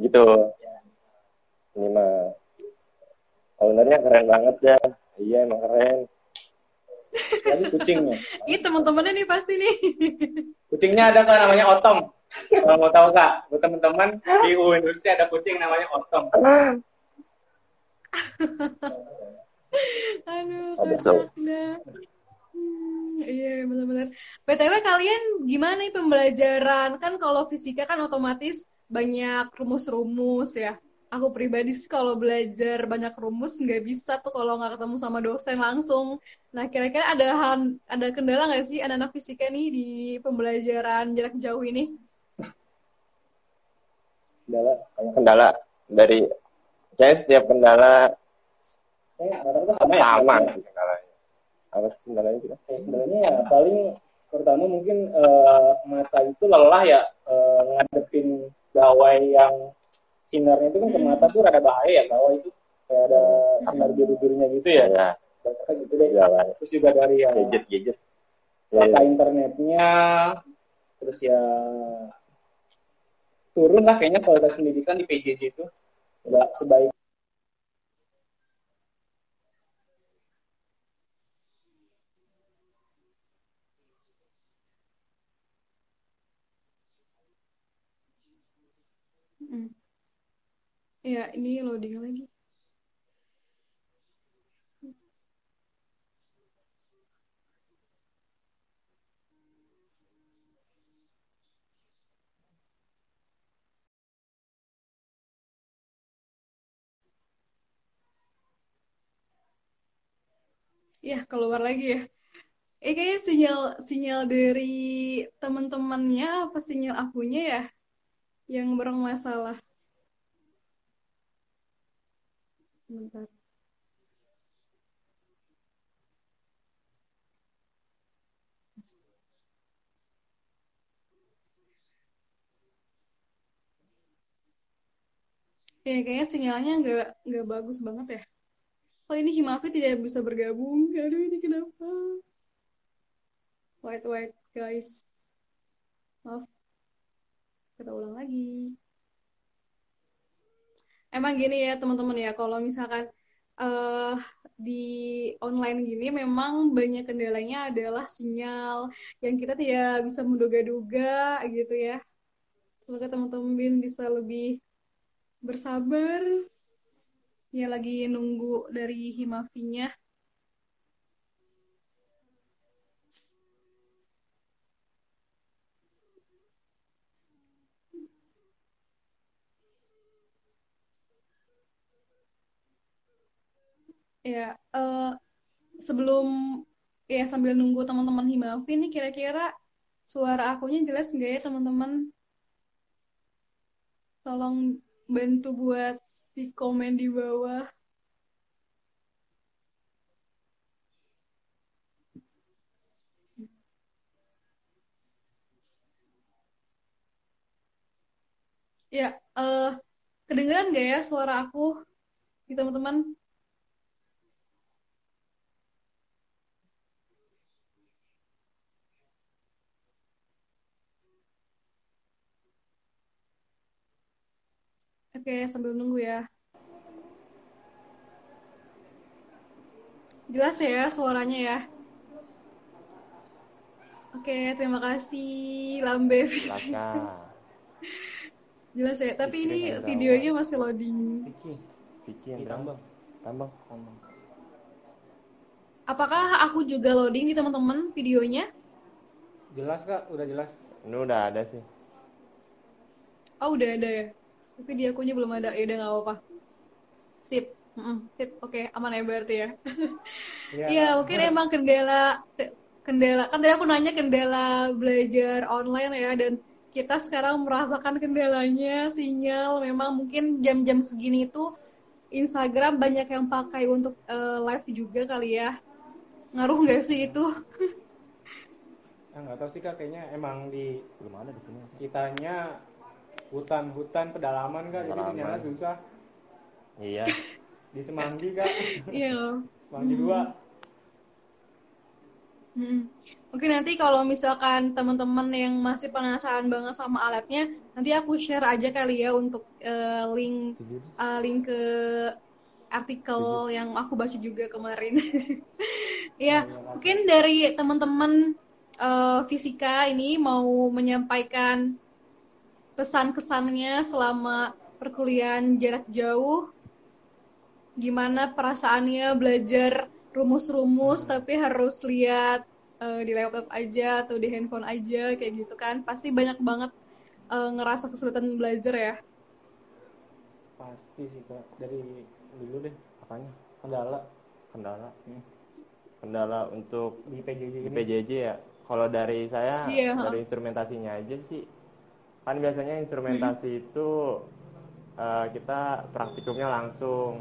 Gitu. Ini mah. Ownernya keren banget ya. Iya emang keren. Lagi kucingnya. Ih teman-temannya nih pasti nih Kucingnya ada kan namanya Otong. Kalau mau tahu kak, buat teman-teman di U Industri ada kucing namanya Otong. aduh kocaknya Hmm, iya benar-benar. BTW kalian gimana nih pembelajaran? Kan kalau fisika kan otomatis banyak rumus-rumus ya. Aku pribadi sih kalau belajar banyak rumus nggak bisa tuh kalau nggak ketemu sama dosen langsung. Nah kira-kira ada ada kendala nggak sih anak-anak fisika nih di pembelajaran jarak jauh ini? Kendala. Kayak Kendala dari kayaknya setiap kendala rata-rata sama ya. sama sih kendalanya. Apa sih kendalanya kita? Eh, sebenarnya ya paling pertama mungkin eh, mata itu lelah ya eh, ngadepin gawai yang sinarnya itu kan ke mata tuh rada bahaya ya gawai itu kayak ada sinar biru-birunya gitu ya. Ya, gitu deh. ya. Terus juga dari ya Gadget gadget. Ya, data internetnya, terus ya turun lah kayaknya kualitas pendidikan di PJJ itu nggak sebaik. Ya ini loading lagi. Iya, keluar lagi ya. Eh kayaknya sinyal sinyal dari teman-temannya apa sinyal akunya ya yang bermasalah? Sebentar. Ya, kayaknya sinyalnya nggak nggak bagus banget ya. Oh ini Himafi tidak bisa bergabung. Aduh ini kenapa? Wait wait guys. Maaf. Kita ulang lagi. Emang gini ya teman-teman ya, kalau misalkan uh, di online gini memang banyak kendalanya adalah sinyal yang kita tidak bisa menduga-duga gitu ya. Semoga teman-teman bisa lebih bersabar. Ya lagi nunggu dari Himafinya. Ya, uh, sebelum ya sambil nunggu teman-teman Himafi nih kira-kira suara akunya jelas nggak ya teman-teman? Tolong bantu buat di komen di bawah. Ya, uh, kedengeran nggak ya suara aku di teman-teman? Oke, sambil nunggu ya. Jelas ya suaranya ya. Oke, terima kasih Lambe Jelas ya, tapi ini videonya masih loading. Vicky, Vicky yang tambang. Tambang, tambang. Apakah aku juga loading di teman-teman videonya? Jelas kak, udah jelas. Ini udah ada sih. Oh udah ada ya tapi di akunya belum ada. Ya udah nggak apa-apa. Sip. Mm sip. Oke okay. aman ya berarti ya. Iya. Ya, mungkin emang kendala kendala. Kan tadi aku nanya kendala belajar online ya dan kita sekarang merasakan kendalanya sinyal. Memang mungkin jam-jam segini itu Instagram banyak yang pakai untuk uh, live juga kali ya. Ngaruh nggak sih itu? Ah, nggak tahu sih kak. Kayaknya emang di belum ada di sini? Kitanya hutan-hutan pedalaman kak. Jadi sinyalnya susah. Iya. Di Semanggi kak. Iya. Semanggi dua. Hmm. Mungkin nanti kalau misalkan teman-teman yang masih penasaran banget sama alatnya, nanti aku share aja kali ya untuk uh, link uh, link ke artikel yang aku baca juga kemarin. ya, mungkin dari teman-teman uh, fisika ini mau menyampaikan pesan kesannya selama perkuliahan jarak jauh? Gimana perasaannya belajar rumus-rumus tapi harus lihat uh, di laptop aja atau di handphone aja kayak gitu kan? Pasti banyak banget uh, ngerasa kesulitan belajar ya? Pasti sih kak. Dari dulu deh apanya? Kendala. Kendala? Hmm. kendala untuk di PJJ di PJJ ya? Kalau dari saya iya, dari instrumentasinya aja sih kan biasanya instrumentasi hmm. itu uh, kita praktikumnya langsung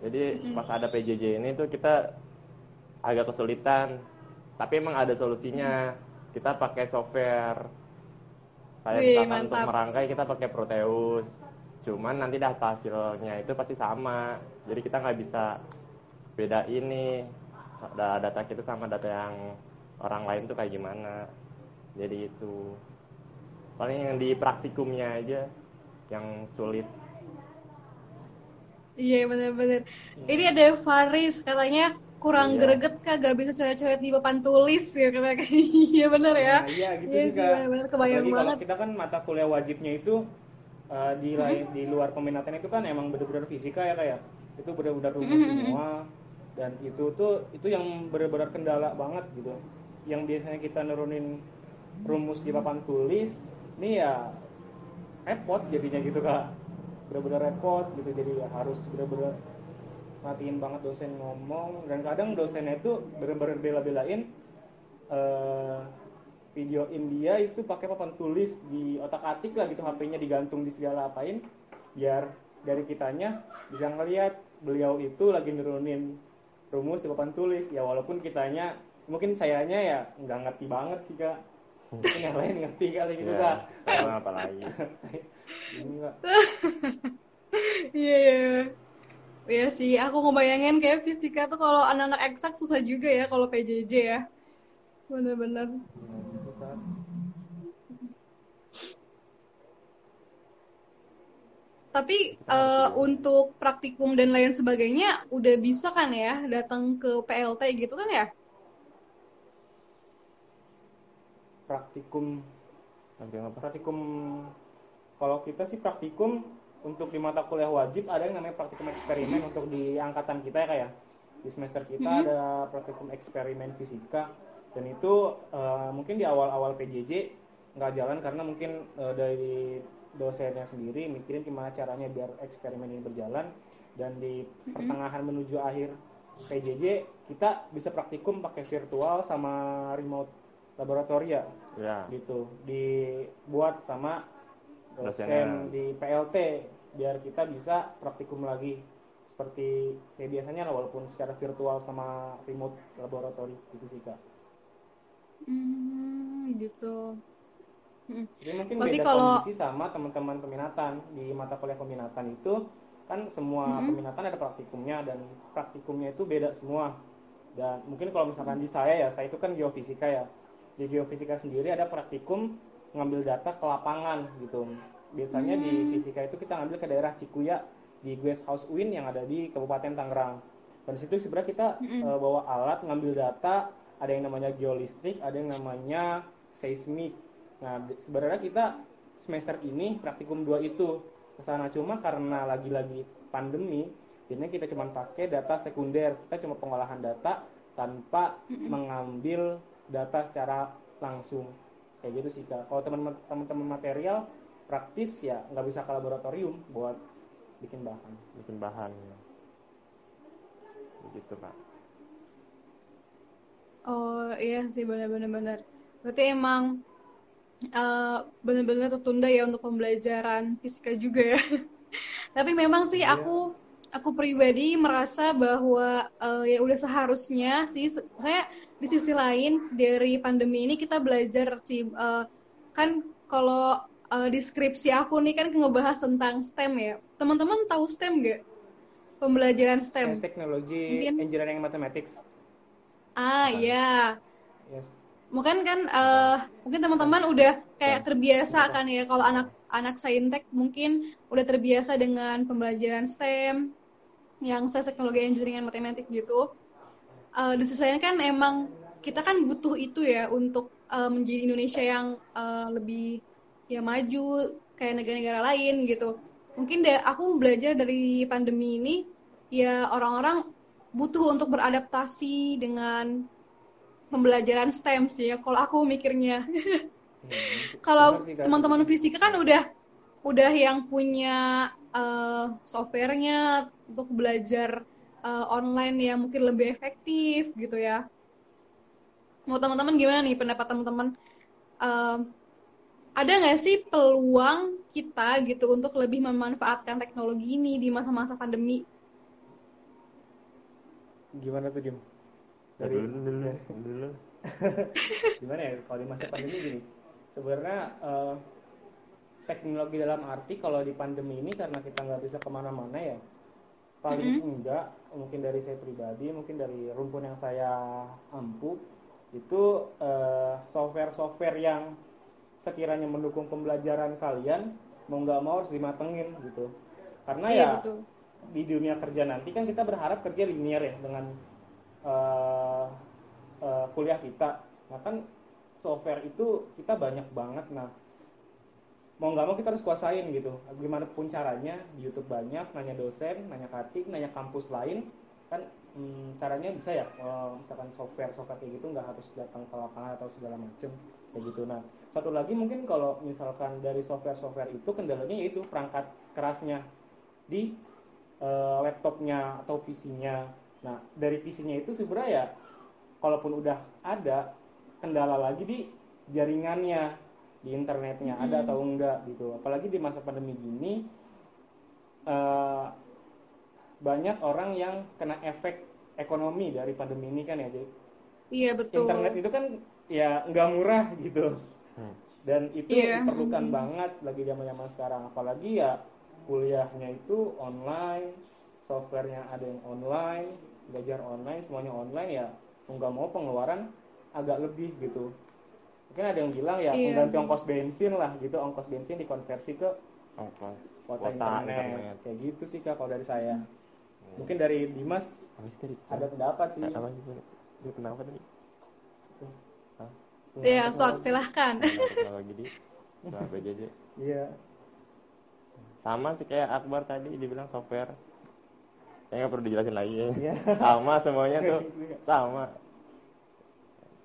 jadi hmm. pas ada PJJ ini tuh kita agak kesulitan tapi emang ada solusinya hmm. kita pakai software kayak Wih, misalkan mantap. untuk merangkai kita pakai Proteus cuman nanti data hasilnya itu pasti sama jadi kita nggak bisa beda ini data kita sama data yang orang lain tuh kayak gimana jadi itu paling yang di praktikumnya aja yang sulit iya benar-benar hmm. ini ada Faris katanya kurang iya. greget kak gak bisa coret-coret di papan tulis ya karena iya benar ya nah, iya gitu iya juga bener, kebayang Apalagi banget kita kan mata kuliah wajibnya itu uh, di lain hmm. di luar peminatan itu kan emang benar-benar fisika ya kayak ya? itu benar-benar rumus hmm. semua dan itu tuh itu yang benar-benar kendala banget gitu yang biasanya kita nurunin rumus di papan tulis ini ya repot jadinya gitu kak. Bener-bener repot gitu jadi ya harus bener-bener matiin banget dosen ngomong. Dan kadang dosennya itu bener-bener bela-belain uh, video India itu pakai papan tulis di otak atik lah gitu HP-nya digantung di segala apain biar dari kitanya bisa ngeliat. Beliau itu lagi nurunin rumus di papan tulis. Ya walaupun kitanya mungkin sayanya ya nggak ngerti banget sih kak mungkin yang lain ngerti kali gitu ya, kak apa lagi ini kak Iya, iya. Iya sih, aku ngebayangin kayak fisika tuh kalau anak-anak eksak susah juga ya kalau PJJ ya. Bener-bener. Tapi eh, untuk praktikum dan lain sebagainya udah bisa kan ya datang ke PLT gitu kan ya? Praktikum Nanti apa? praktikum kalau kita sih praktikum untuk di mata kuliah wajib ada yang namanya praktikum eksperimen untuk di angkatan kita ya kayak di semester kita Mhm. ada praktikum eksperimen fisika. Dan itu eh, mungkin di awal-awal PJJ nggak jalan karena mungkin eh, dari dosennya sendiri mikirin gimana caranya biar eksperimen ini berjalan. Dan di pertengahan menuju akhir PJJ kita bisa praktikum pakai virtual sama remote laboratoria Ya. gitu dibuat sama dosen di PLT biar kita bisa praktikum lagi seperti kayak biasanya lah walaupun secara virtual sama remote laboratory gitu sih kak. Hmm, gitu. Mm. Jadi mungkin Berarti beda kalau- kondisi sama teman-teman peminatan di mata kuliah peminatan itu kan semua Mhm. peminatan ada praktikumnya dan praktikumnya itu beda semua. Dan mungkin kalau misalkan di saya ya, saya itu kan geofisika ya. Di geofisika sendiri ada praktikum ngambil data ke lapangan gitu. Biasanya di Hmm. fisika itu kita ngambil ke daerah Cikuya di Guest House UIN yang ada di Kabupaten Tangerang. Dan di situ sebenarnya kita Mm-mm. eh, bawa alat ngambil data, ada yang namanya geolistrik, ada yang namanya seismik. Nah, sebenarnya kita semester ini praktikum 2 itu ke sana cuma karena lagi-lagi pandemi, jadinya kita cuma pakai data sekunder. Kita cuma pengolahan data tanpa mengambil data secara langsung. Kayak gitu sih Kak. Kalau teman- teman-teman material praktis ya nggak bisa ke laboratorium buat bikin bahan. Bikin bahan. Begitu, Pak. Oh iya sih benar-benar benar. Berarti emang eh, benar-benar tertunda ya untuk pembelajaran fisika juga ya. Tapi memang sih aku aku pribadi merasa bahwa eh, ya udah seharusnya sih saya di sisi lain dari pandemi ini kita belajar sih eh, kan kalau eh, di skripsi aku nih kan ngebahas tentang STEM ya. Teman-teman tahu STEM gak? Pembelajaran STEM. Science, Technology, Mungkin- Engineering, Mathematics. Ah iya. Yes. Mungkin kan eh, mungkin teman-teman udah kayak terbiasa kan ya kalau anak-anak saintek mungkin udah terbiasa dengan pembelajaran STEM yang saya teknologi engineering and mathematics gitu. Eh, di sisi lain kan emang kita kan butuh itu ya untuk eh, menjadi Indonesia yang eh, lebih ya maju kayak negara-negara lain gitu. Mungkin deh aku belajar dari pandemi ini ya orang-orang butuh untuk beradaptasi dengan pembelajaran STEM sih ya kalau aku mikirnya. Hmm, kalau teman-teman fisika kan udah udah yang punya eh, softwarenya untuk belajar eh, online yang mungkin lebih efektif gitu ya. Mau teman-teman gimana nih pendapat teman-teman? Eh, ada nggak sih peluang kita gitu untuk lebih memanfaatkan teknologi ini di masa-masa pandemi? Gimana tuh Dim? Ya, Dari dulu, dulu, dulu. gimana ya kalau di masa pandemi gini sebenarnya eh, teknologi dalam arti kalau di pandemi ini karena kita nggak bisa ke mana-mana ya paling enggak mungkin dari saya pribadi mungkin dari rumpun yang saya ampu itu eh, software-software yang sekiranya mendukung pembelajaran kalian mau nggak mau harus dimatengin gitu karena Iya ya betul. di dunia kerja nanti kan kita berharap kerja linear ya dengan eh, eh, kuliah kita. Nah kan software itu kita banyak banget. Nah mau nggak mau kita harus kuasain gitu. Gimana pun caranya di YouTube banyak, nanya dosen, nanya katik, nanya kampus lain kan hmm, caranya bisa ya eh, misalkan software software kayak gitu nggak harus datang ke lapangan atau segala macem kayak gitu nah satu lagi mungkin kalau misalkan dari software software itu kendalanya yaitu perangkat kerasnya di eh, laptopnya atau PC-nya. Nah, dari PC-nya itu sebenarnya ya kalaupun udah ada kendala lagi di jaringannya, di internetnya ada atau enggak gitu. Apalagi di masa pandemi gini eh, banyak orang yang kena efek ekonomi dari pandemi ini kan ya. Jadi Iya betul. internet itu kan ya nggak murah gitu Hmm. dan itu Iya. diperlukan banget lagi zaman zaman sekarang apalagi ya kuliahnya itu online softwarenya ada yang online belajar online semuanya online ya nggak mau pengeluaran agak lebih gitu mungkin ada yang bilang ya Iya. pengganti ongkos bensin lah gitu ongkos bensin dikonversi ke ongkos kuota, kuota internet. internet. kayak gitu sih kak kalau dari saya mungkin dari Dimas tadi? ada pendapat sih apa sih? Dia kenapa tadi? Hah? ya sok silahkan Kalau gini, nah BJJ. iya Sama sih kayak Akbar tadi dibilang software. Ya nggak perlu dijelasin lagi ya. Iya. Sama semuanya tuh sama.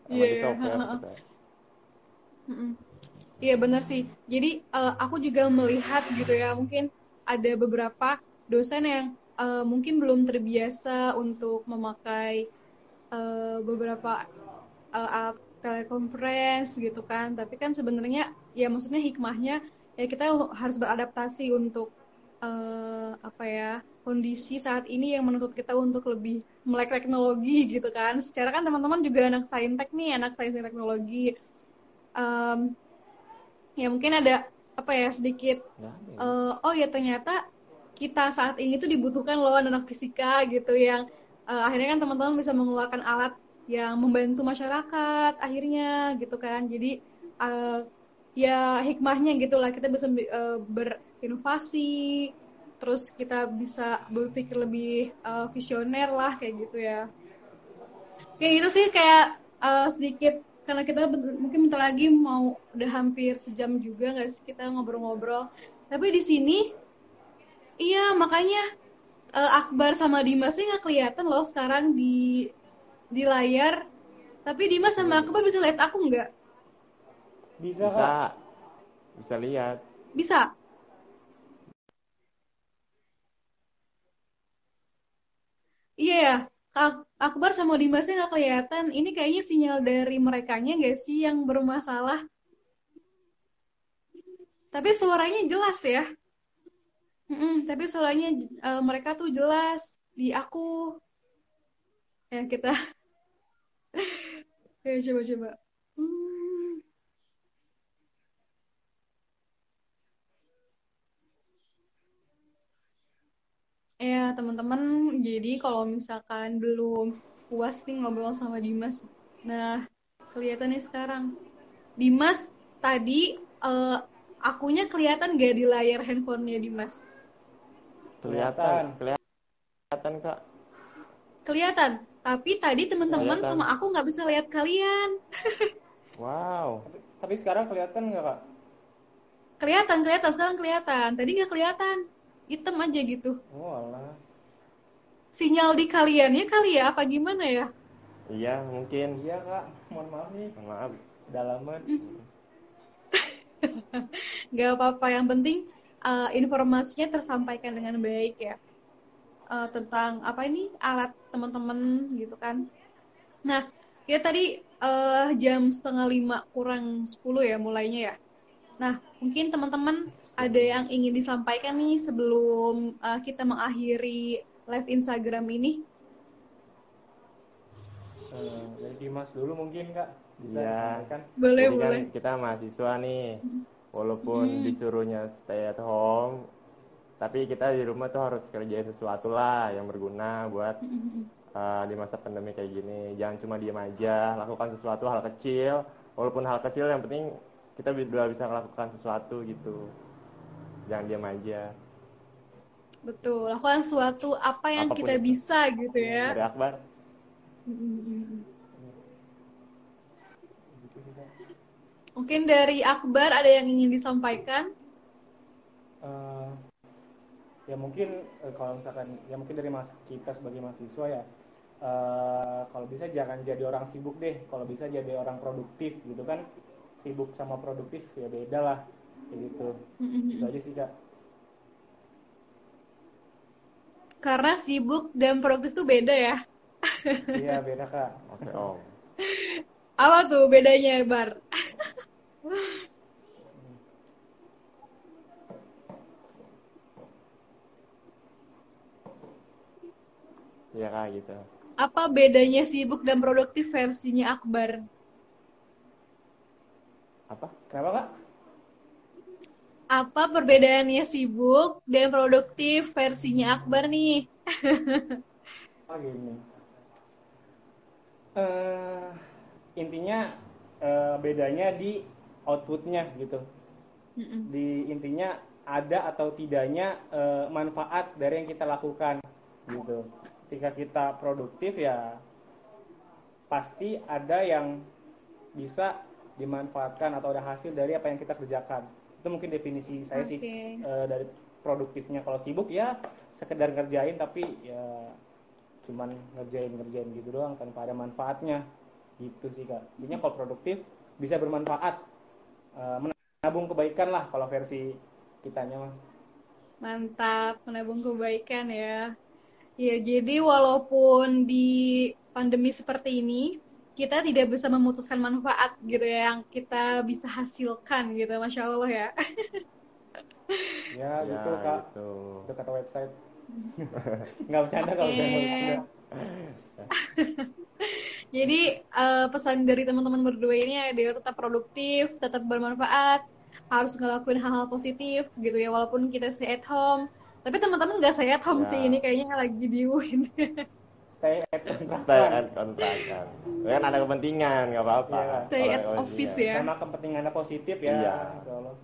Sama di Iya. software. Iya benar sih. Jadi eh, aku juga melihat gitu ya, mungkin ada beberapa dosen yang eh, mungkin belum terbiasa untuk memakai eh, beberapa alat teleconference gitu kan. Tapi kan sebenarnya ya maksudnya hikmahnya ya kita harus beradaptasi untuk eh, apa ya kondisi saat ini yang menuntut kita untuk lebih melek teknologi gitu kan. Secara kan teman-teman juga anak saintek nih, anak sains teknologi. Em, ya mungkin ada apa ya sedikit ada ya. eh, oh ya ternyata kita saat ini tuh dibutuhkan loh anak fisika gitu yang eh, akhirnya kan teman-teman bisa mengeluarkan alat yang membantu masyarakat akhirnya gitu kan jadi eh, ya hikmahnya gitulah kita bisa eh, berinovasi terus kita bisa berpikir lebih eh, visioner lah kayak gitu ya kayak gitu sih kayak eh, sedikit karena kita mungkin bentar lagi mau udah hampir sejam juga nggak sih kita ngobrol-ngobrol. Tapi di sini iya makanya eh, Akbar sama Dimas sih nggak kelihatan loh sekarang di di layar. Tapi Dimas sama Akbar bisa lihat aku nggak? Bisa, Bisa. kak. Bisa lihat. bisa. Iya ya Kak Akbar sama Dimasnya nggak kelihatan. Ini kayaknya sinyal dari merekanya nggak sih yang bermasalah? Tapi suaranya jelas ya. Mm-mm, tapi suaranya eh, mereka tuh jelas di aku. Ya kita. Ya coba-coba. Hmm. Ya, teman-teman, jadi kalau misalkan belum puas nih ngobrol sama Dimas, nah kelihatan nih sekarang. Dimas, tadi eh, akunya kelihatan gak di layar handphonenya Dimas? Kelihatan. Kelihatan, Kak. Kelihatan, tapi tadi teman-teman sama aku nggak bisa lihat kalian. Wow. tapi, tapi sekarang kelihatan nggak kak Kelihatan, kelihatan, sekarang kelihatan. Tadi nggak kelihatan, hitam aja gitu. oh alah Sinyal di kaliannya kali ya, apa gimana ya? Iya, mungkin. iya kak mohon maaf nih Maaf. dalaman Gak apa-apa, yang penting uh, informasinya tersampaikan dengan baik ya. Uh, tentang apa ini alat teman-teman gitu kan. Nah, kita tadi uh, jam setengah lima kurang 10 ya mulainya ya. Nah, mungkin teman-teman ada yang ingin disampaikan nih sebelum uh, kita mengakhiri live Instagram ini. Eh, dari Dimas dulu mungkin kak bisa Iya. disampaikan Boleh, Jadi kan boleh. kita mahasiswa nih. Walaupun Hmm. disuruhnya stay at home, tapi kita di rumah tuh harus kerjain sesuatu lah yang berguna buat uh, di masa pandemi kayak gini. Jangan cuma diem aja, lakukan sesuatu hal kecil. Walaupun hal kecil yang penting kita udah bisa melakukan sesuatu gitu. Jangan diem aja. Betul, lakukan sesuatu apa yang Apa pun kita itu. bisa gitu ya. Dari Akbar, Mungkin dari Akbar ada yang ingin disampaikan? Eh, ya mungkin eh, kalau misalkan ya mungkin dari mas kita sebagai mahasiswa ya eh, kalau bisa jangan jadi orang sibuk deh kalau bisa jadi orang produktif gitu kan sibuk sama produktif ya beda lah gitu itu aja sih kak Karena sibuk dan produktif tuh beda ya. iya beda kak oke om. Apa tuh bedanya, Bar? Iya kak gitu. Apa bedanya sibuk dan produktif versinya Akbar? Apa? kenapa kak apa perbedaannya sibuk dan produktif versinya Akbar nih? Oh gini. Eh, intinya eh, bedanya di outputnya gitu. Mm-mm. Di intinya ada atau tidaknya eh, manfaat dari yang kita lakukan gitu. Ketika kita produktif ya pasti ada yang bisa dimanfaatkan atau ada hasil dari apa yang kita kerjakan. Itu mungkin definisi saya sih Oke. eh, dari produktifnya. Kalau sibuk ya sekedar ngerjain tapi ya cuman ngerjain ngerjain gitu doang tanpa ada manfaatnya gitu sih kak intinya kalau produktif bisa bermanfaat Eh, menabung kebaikan lah kalau versi kitanya mah Mantap, menabung kebaikan ya. Ya, jadi walaupun di pandemi seperti ini, kita tidak bisa memutuskan manfaat gitu ya yang kita bisa hasilkan gitu, masya Allah ya. ya gitu kak gitu. itu kata website nggak bercanda kalau bercanda Jadi eh, pesan dari teman-teman berdua ini adalah tetap produktif, tetap bermanfaat, harus ngelakuin hal-hal positif gitu ya, walaupun kita stay at home. Tapi teman-teman nggak stay at home Ya. sih, ini kayaknya lagi di UIN. Stay at Stay kontrakan at kontrakan. Kan ada kepentingan, nggak apa-apa. Iya. Stay Kalau at office kepentingan. ya. sama kepentingannya positif ya Iya. Allah.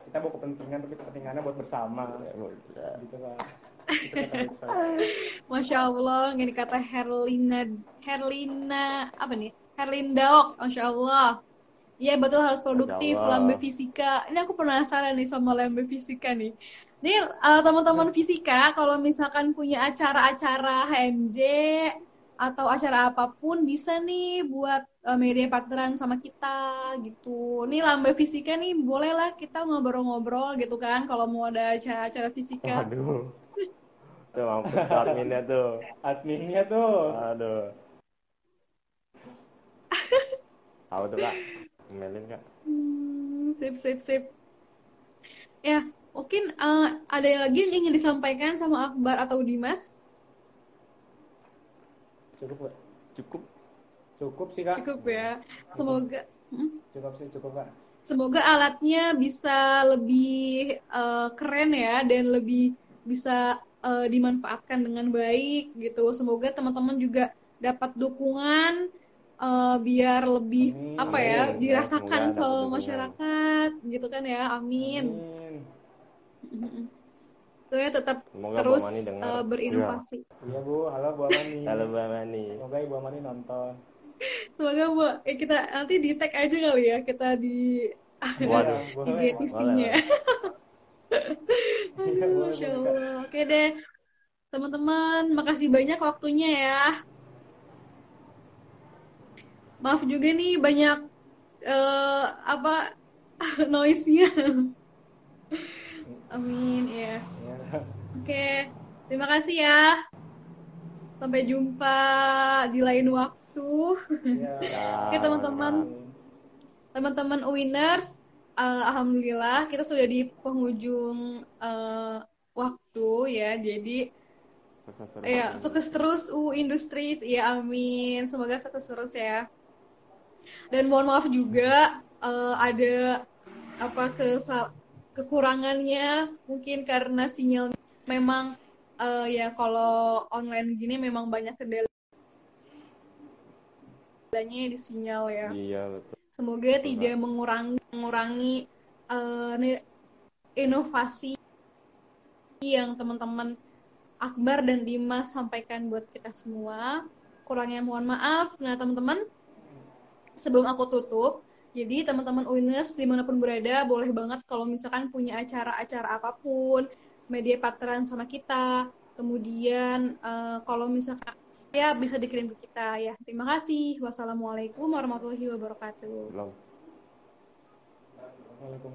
kita bawa kepentingan tapi kepentingannya buat bersama Ya, gitu kak Itu kata website. Masya Allah, ini kata Herlina, Herlina, apa nih? Herlindaok, Masya Allah. Iya betul harus produktif, lambe fisika. Ini aku penasaran nih sama lambe fisika nih. Ini uh, teman-teman fisika, kalau misalkan punya acara-acara HMJ atau acara apa pun bisa nih buat uh, media partneran sama kita gitu. Nih lambe fisika nih bolehlah kita ngobrol-ngobrol gitu kan kalau mau ada acara-acara fisika. Waduh. Tuh mampus adminnya tuh. adminnya tuh Aduh. Tahu tuh kak? Melin kak? Hmm, sip, sip, sip. Ya, mungkin eh, ada lagi yang ingin disampaikan sama Akbar atau Dimas? cukup? Cukup. cukup sih kak Cukup ya. Semoga hmm, cukup sih cukup kak semoga alatnya bisa lebih eh, keren ya dan lebih bisa eh, dimanfaatkan dengan baik gitu. Semoga teman-teman juga dapat dukungan eh, biar lebih Amin. apa ya Amin. dirasakan sama masyarakat gitu kan ya. Amin. Amin. Mm-mm. Tuh ya tetap Semoga terus Bu Amani dengar. eh, berinovasi. iya bu halo bu Amani Halo Mbak Mani. semoga ibu Amani nonton Semoga Bu eh, kita nanti di tag aja kali ya kita di Waduh. Iya, boleh. IGTV-nya. Iya, Aduh, boleh, Masya. Allah. Oke deh. Teman-teman, makasih banyak waktunya ya. Maaf juga nih banyak eh, apa noise-nya. Amin ya. Iya. Oke, terima kasih ya. Sampai jumpa di lain waktu. Iya. Oke, teman-teman. Teman-teman Winners, eh, alhamdulillah kita sudah di penghujung eh, waktu ya. Jadi ya sukses terus U Industries. Ya amin. Semoga sukses terus ya. Dan mohon maaf juga eh, ada apa kesal kekurangannya mungkin karena sinyal memang eh, ya kalau online gini memang banyak kendalanya di sinyal ya. Iya betul. Semoga tidak mengurangi mengurangi ni- inovasi yang teman-teman Akbar dan Dimas sampaikan buat kita semua. Kurangnya mohon maaf. Nah, teman-teman, sebelum aku tutup, jadi teman-teman Winners di mana pun berada, boleh banget kalau misalkan punya acara-acara apa pun, media partneran sama kita, kemudian eh, kalau misalkan ya bisa dikirim ke kita ya. Terima kasih. Wassalamualaikum warahmatullahi wabarakatuh. Waalaikumsalam.